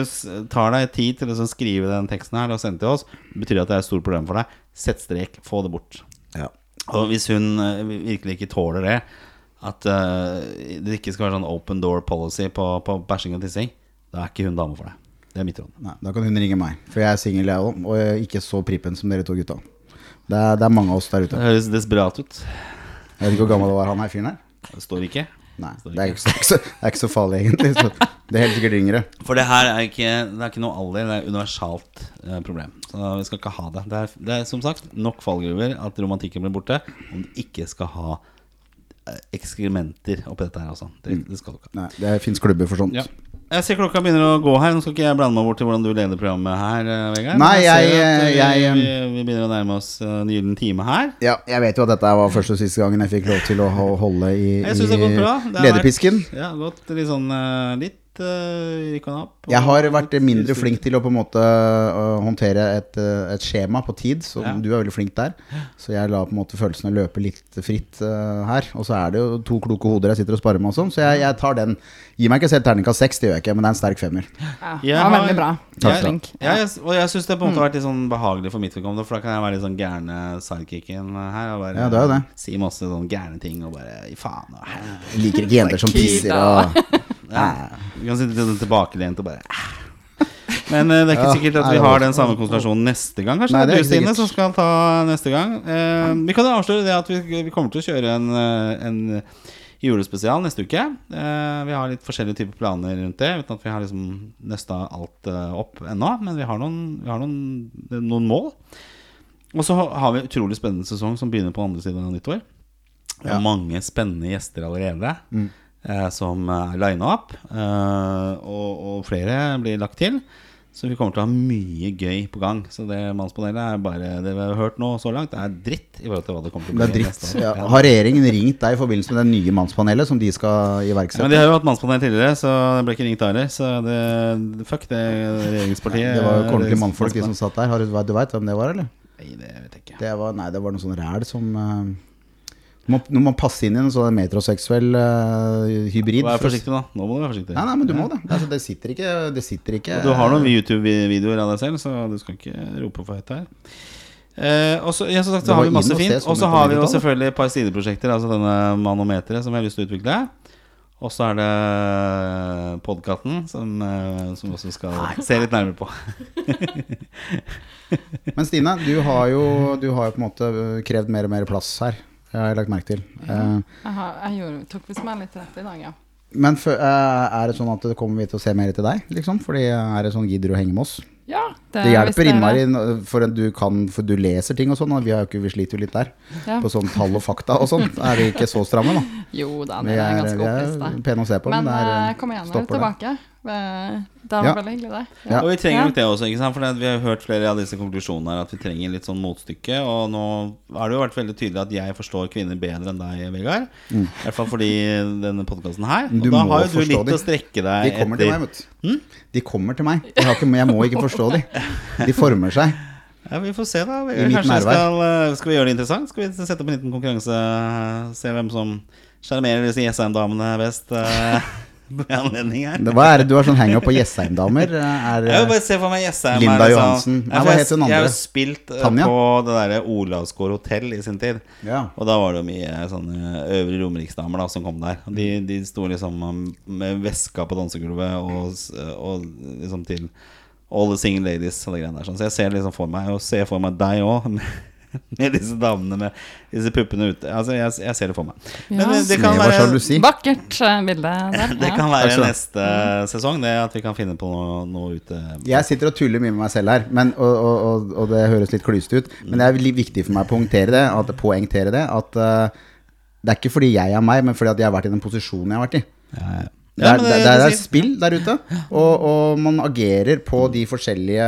tar deg tid til å skrive den teksten her og sende til oss. Det betyr at det er et stort problem for deg. Sett strek, få det bort. Ja. Og hvis hun eh, virkelig ikke tåler det, at eh, det ikke skal være sånn open door policy på, på bæsjing og tissing, da er ikke hun dame for deg. Det er mitt råd. Nei, da kan hun ringe meg, for jeg er singel, jeg òg. Og ikke så prippen som dere to gutta. Det er, det er mange av oss der ute. Det høres desperat ut. Jeg vet ikke hvor gammel var han her fyren her. Det står ikke. Nei, det er ikke så, ikke så, det er ikke så farlig, egentlig. Så det er helt sikkert yngre. For det her er ikke, det er ikke noe alder, det er et universalt eh, problem. Så vi skal ikke ha det. Det er, det er som sagt nok fallgruver at romantikken blir borte. Om du ikke skal ha eh, ekskrementer oppi dette her, altså. Det, det skal du ikke ha. Nei, det fins klubber for sånt. Ja. Jeg ser klokka begynner å gå her. Nå skal ikke jeg blande meg bort til hvordan du leder programmet her, eh, Vegard. Nei, jeg, jeg- ser vi, jeg- vi, vi begynner å nærme oss en gyllen time her. Ja, jeg vet jo at dette var første og siste gangen jeg fikk lov til å holde i, i lederpisken. Vært, ja, gått litt sånn eh, litt uh, rykka opp. Jeg har vært mindre flink til å på en måte øh, håndtere et, øh, et skjema på tid, så Ja. du er veldig flink der. Så jeg la på en måte følelsene løpe litt fritt uh, her. Og så er det jo to kloke hoder jeg sitter og sparer med og sånn, så jeg, jeg tar den. Gi meg ikke selv terningkast seks, det gjør jeg ikke, men det er en sterk femmer. Ja, ja veldig bra. Takk skal du ha. Jeg, og jeg syns det på en måte har vært litt sånn behagelig for mitt vedkommende, for da kan jeg være litt sånn gærne sidekicken her. Og bare Ja, det er det. si masse sånne gærne ting og bare i faen og. Jeg liker ikke jenter som pisser og [laughs] Ja. Du kan sitte sånn tilbakelent og bare [laughs] Men eh, det er ikke sikkert at vi har den samme konstellasjonen neste gang. Kanskje Nei, det det er er ikke Stine, sikkert. som skal ta neste gang. Eh, vi kan jo avsløre det at vi, vi kommer til å kjøre en, eh, en julespesial neste uke. Eh, vi har litt forskjellige typer planer rundt det, uten at vi har liksom nøsta alt eh, opp ennå. Men vi har noen, vi har noen, noen mål. Og så har vi en utrolig spennende sesong som begynner på andre siden av nyttår. Og mange spennende gjester allerede eh, som er lina opp. Eh, og, og flere blir lagt til. Så vi kommer til å ha mye gøy på gang. Så det Mannspanelet er bare det vi har hørt nå så langt, er dritt i forhold til hva det kommer til å Det bli. dritt. neste år. Ja. Har regjeringen ringt deg i forbindelse med det nye mannspanelet som de skal Ja, iverksette? men De har jo hatt mannspanel tidligere, så det ble ikke ringt der heller. Så det, fuck det regjeringspartiet. Det var jo ordentlige mannfolk de som satt der. Har du, du veit hvem det var, eller? Nei, det vet jeg ikke. Det var, nei, det var noe sånn ræl som uh, må, Når man passer inn i en sånn metroseksuell uh, hybrid Vær forsiktig, da. Nå må du være forsiktig. Nei, nei, men du må det. Altså, det sitter ikke Det sitter ikke Du har noen YouTube-videoer av deg selv, så du skal ikke rope for høyt her. Eh, og så, ja, som sagt, så har vi masse fint. sånn Og så har vi jo selvfølgelig et par sideprosjekter. Altså denne Manometeret som vi har lyst til å utvikle. Og så er det podkasten som, eh, som også skal se litt nærmere på. [laughs] Men Stine, du har jo Du har jo på en måte krevd mer og mer plass her. Jeg har jeg lagt merke til. Eh, Jeg, Aha, jeg gjorde, tok visst meg litt rett i dag, ja. men for, uh, er det sånn at det kommer vi til å se mer til deg, liksom? Fordi er det sånn gidder du å henge med oss? Ja, Det det hjelper innmari for du kan For du leser ting og sånn, og vi, har jo ikke, vi sliter jo litt der. Ja. På sånn tall og fakta og sånn. Er vi ikke så stramme, da? [laughs] Jo da, det er er, ganske vi er pene å se på, men, Men det er eh, eh, kom igjen, stopper det. tilbake. Eh, Det var Ja. veldig hyggelig, det. Ja. Og vi trenger Ja. nok det også, ikke sant? For vi har hørt flere av disse konklusjonene her at vi trenger litt sånn motstykke. Og nå har det jo vært veldig tydelig at jeg forstår kvinner bedre enn deg, Vegard. I hvert fall fordi denne podkasten her. Og du da har jo du litt de. å strekke De deg etter. til meg, vet du. De kommer til meg. Jeg, har ikke, jeg må ikke forstå de. De former seg. Ja, Vi får se, da. Kanskje skal, eh, skal vi gjøre det interessant? Skal vi sette opp en liten konkurranse? Se hvem som sjarmerer disse Jessheim-damene best eh, [laughs] [laughs] anledning her. Det- Hva er det du har sånn hang-up på Jessheim-damer? [laughs] Er, Jeg vil bare se for meg Jessheim Linda liksom- Johansen. Ja, Nei, hva het hun Jeg har jo spilt eh, Tanja? på det derre Olavsgård hotell i sin tid. ja. Og da var det jo mye sånne øvre romeriksdamer da som kom der. De, de sto liksom um, med veska på dansegulvet og, og liksom til All the single ladies og det greiene der. Sånn. Så jeg ser liksom for meg Og ser for meg deg òg. [laughs] [laughs] Med, disse damene med disse puppene ute. Altså, jeg, jeg ser det for meg. Men Ja. det kan være. Vakkert eh, bilde der. [laughs] det kan være ha. neste sesong, det at vi kan finne på noe, noe ute. Jeg sitter og tuller mye med meg selv her, men, og, og, og, og det høres litt klyste ut. Men det er viktig for meg å poengtere det, at, poengtere det at uh, det er ikke fordi jeg er meg, men fordi at jeg har vært i den posisjonen jeg har vært i. Ja, ja. Det er, det, det er spill der ute, og, og man agerer på de forskjellige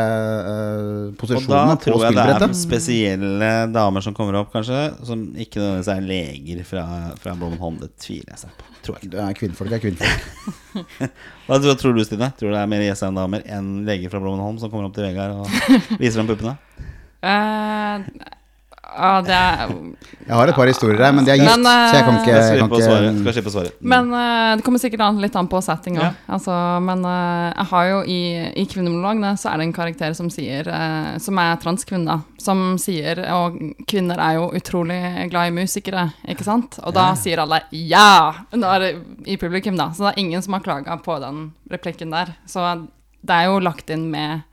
Posisjonene Og da tror jeg det er spesielle damer som kommer opp, kanskje, som ikke nødvendigvis er leger fra, fra Blomholm. Det tviler jeg seg på. Tror jeg. Det er kvinnfolk er kvinnfolk. [laughs] Hva tror- tror du, Stine? Tror du det er mer Jessheim-damer enn leger fra Blomholm som kommer opp til Vegard og viser ham puppene? [laughs] Eh, ja, det er Jeg har et par historier her, men de er gift, Men, uh, så jeg kan ikke, jeg kan ikke Skal slippe svare. Men uh, det kommer sikkert an, litt an på settinga. Ja. Altså, men uh, jeg har jo i, i kvinnemonologene så er det en karakter som sier eh, Som er transkvinne. Som sier Og kvinner er jo utrolig glad i musikere, ikke sant? Og da sier alle ja! Når, I publikum, da. Så det er ingen som har klaga på den replikken der. Så det er jo lagt inn med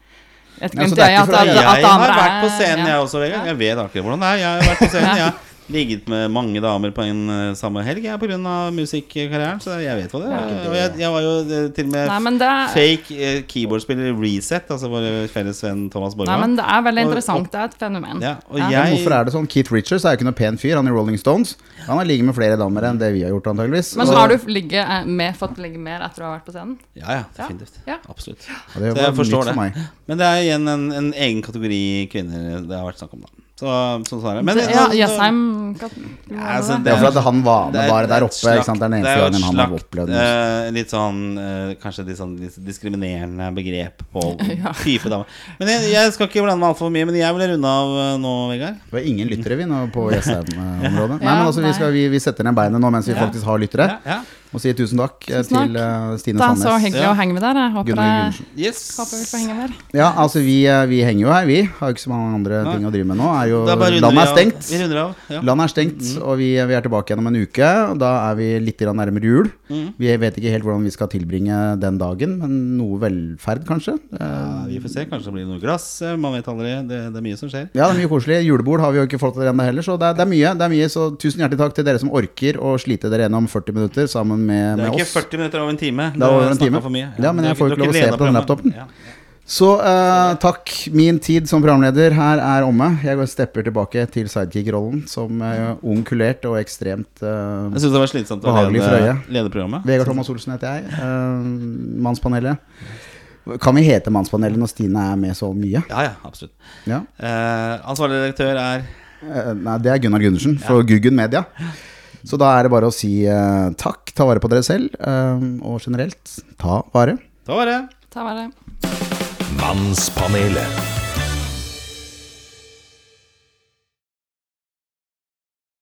et altså, for at, at, at Jeg har vært på scenen, ja. jeg også. Jeg vet akkurat hvordan det er. Jeg har vært på scenen, jeg ligget med mange damer på en eh, samme helg jeg, av musikkarrieren, så jeg vet hva det er. Og jeg, jeg var jo eh, til og med Nei, det fake eh, keyboardspiller i Reset, altså vår felles venn Thomas Nei, men det er veldig Og- interessant. Det er et fenomen. Ja, og Ja. Jeg Hvorfor er det sånn? Keith Richards er jo ikke noe pen fyr. Han er i Rolling Stones. Han har ligget med flere damer enn det vi har gjort, antageligvis. Men så har du ligget, med, fått ligge mer etter å ha vært på scenen? Ja, ja, definitivt. Ja. Absolutt. Ja, det Så jeg forstår det. for. Men det er igjen en, en egen kategori kvinner det har vært snakk om, da. Så, sånn svarer. Men ja, Jessheim ja, altså, Det er jo for at han var med bare er der oppe. Ikke sant? Det er den eneste jo et gangen han har slakt, eh, Litt sånn uh, Kanskje litt sånn diskriminerende begrep på [laughs] Ja. type dame. Men jeg, jeg skal ikke blande meg altfor mye, men jeg vil runde av eh, nå, Vegard. Det var ingen lyttere vi nå på Jessheim-området. Nei, Ja, men altså, vi, skal, vi, vi setter ned beinet nå mens vi Ja. faktisk har lyttere. Si Og sier tusen takk eh, Tusen takk. til uh, Stine Det er så hyggelig Ja. å henge med dere. Jeg håper, jeg, Yes. håper vi får henge mer. Ja, altså vi, eh, vi henger jo her, vi. Har jo ikke så mange andre Nei. ting å drive med nå. Er jo, er bare landet er stengt. Vi runder av. Ja. Landet er stengt, og vi, vi er tilbake igjen om en uke. og Da er vi litt nærmere jul. Mm. Vi vet ikke helt hvordan vi skal tilbringe den dagen, men noe velferd, kanskje. Ja, vi får se. Kanskje det blir noe glass. Man vet aldri. Det, det er mye som skjer. Ja, det er mye koselig. Julebord har vi jo ikke fått til ennå heller, så det er, det, er mye, det er mye. Så tusen hjertelig takk til dere som orker å slite dere gjennom 40 minutter sammen med, Det er ikke oss. 40 minutter over en time. Det er over en time. For mye. Ja, men jeg får ikke lov å se på den laptopen. Ja. Så uh, takk. Min tid som programleder her er omme. Jeg går stepper tilbake til sidekick-rollen som uh, ung, kulert og ekstremt uh, Jeg syns det var slitsomt å lede, lede programmet. Vegard Thomas Olsen heter jeg. Uh, mannspanelet. Kan vi hete Mannspanelet når Stine er med så mye? Ja, ja, absolutt. Ja. Uh, ansvarlig redaktør er uh, nei, det er Gunnar Gundersen for Guggen Media. Så da er det bare å si eh, takk, ta vare på dere selv, eh, og generelt ta vare. Ta vare. Ta vare. Mannspanelet.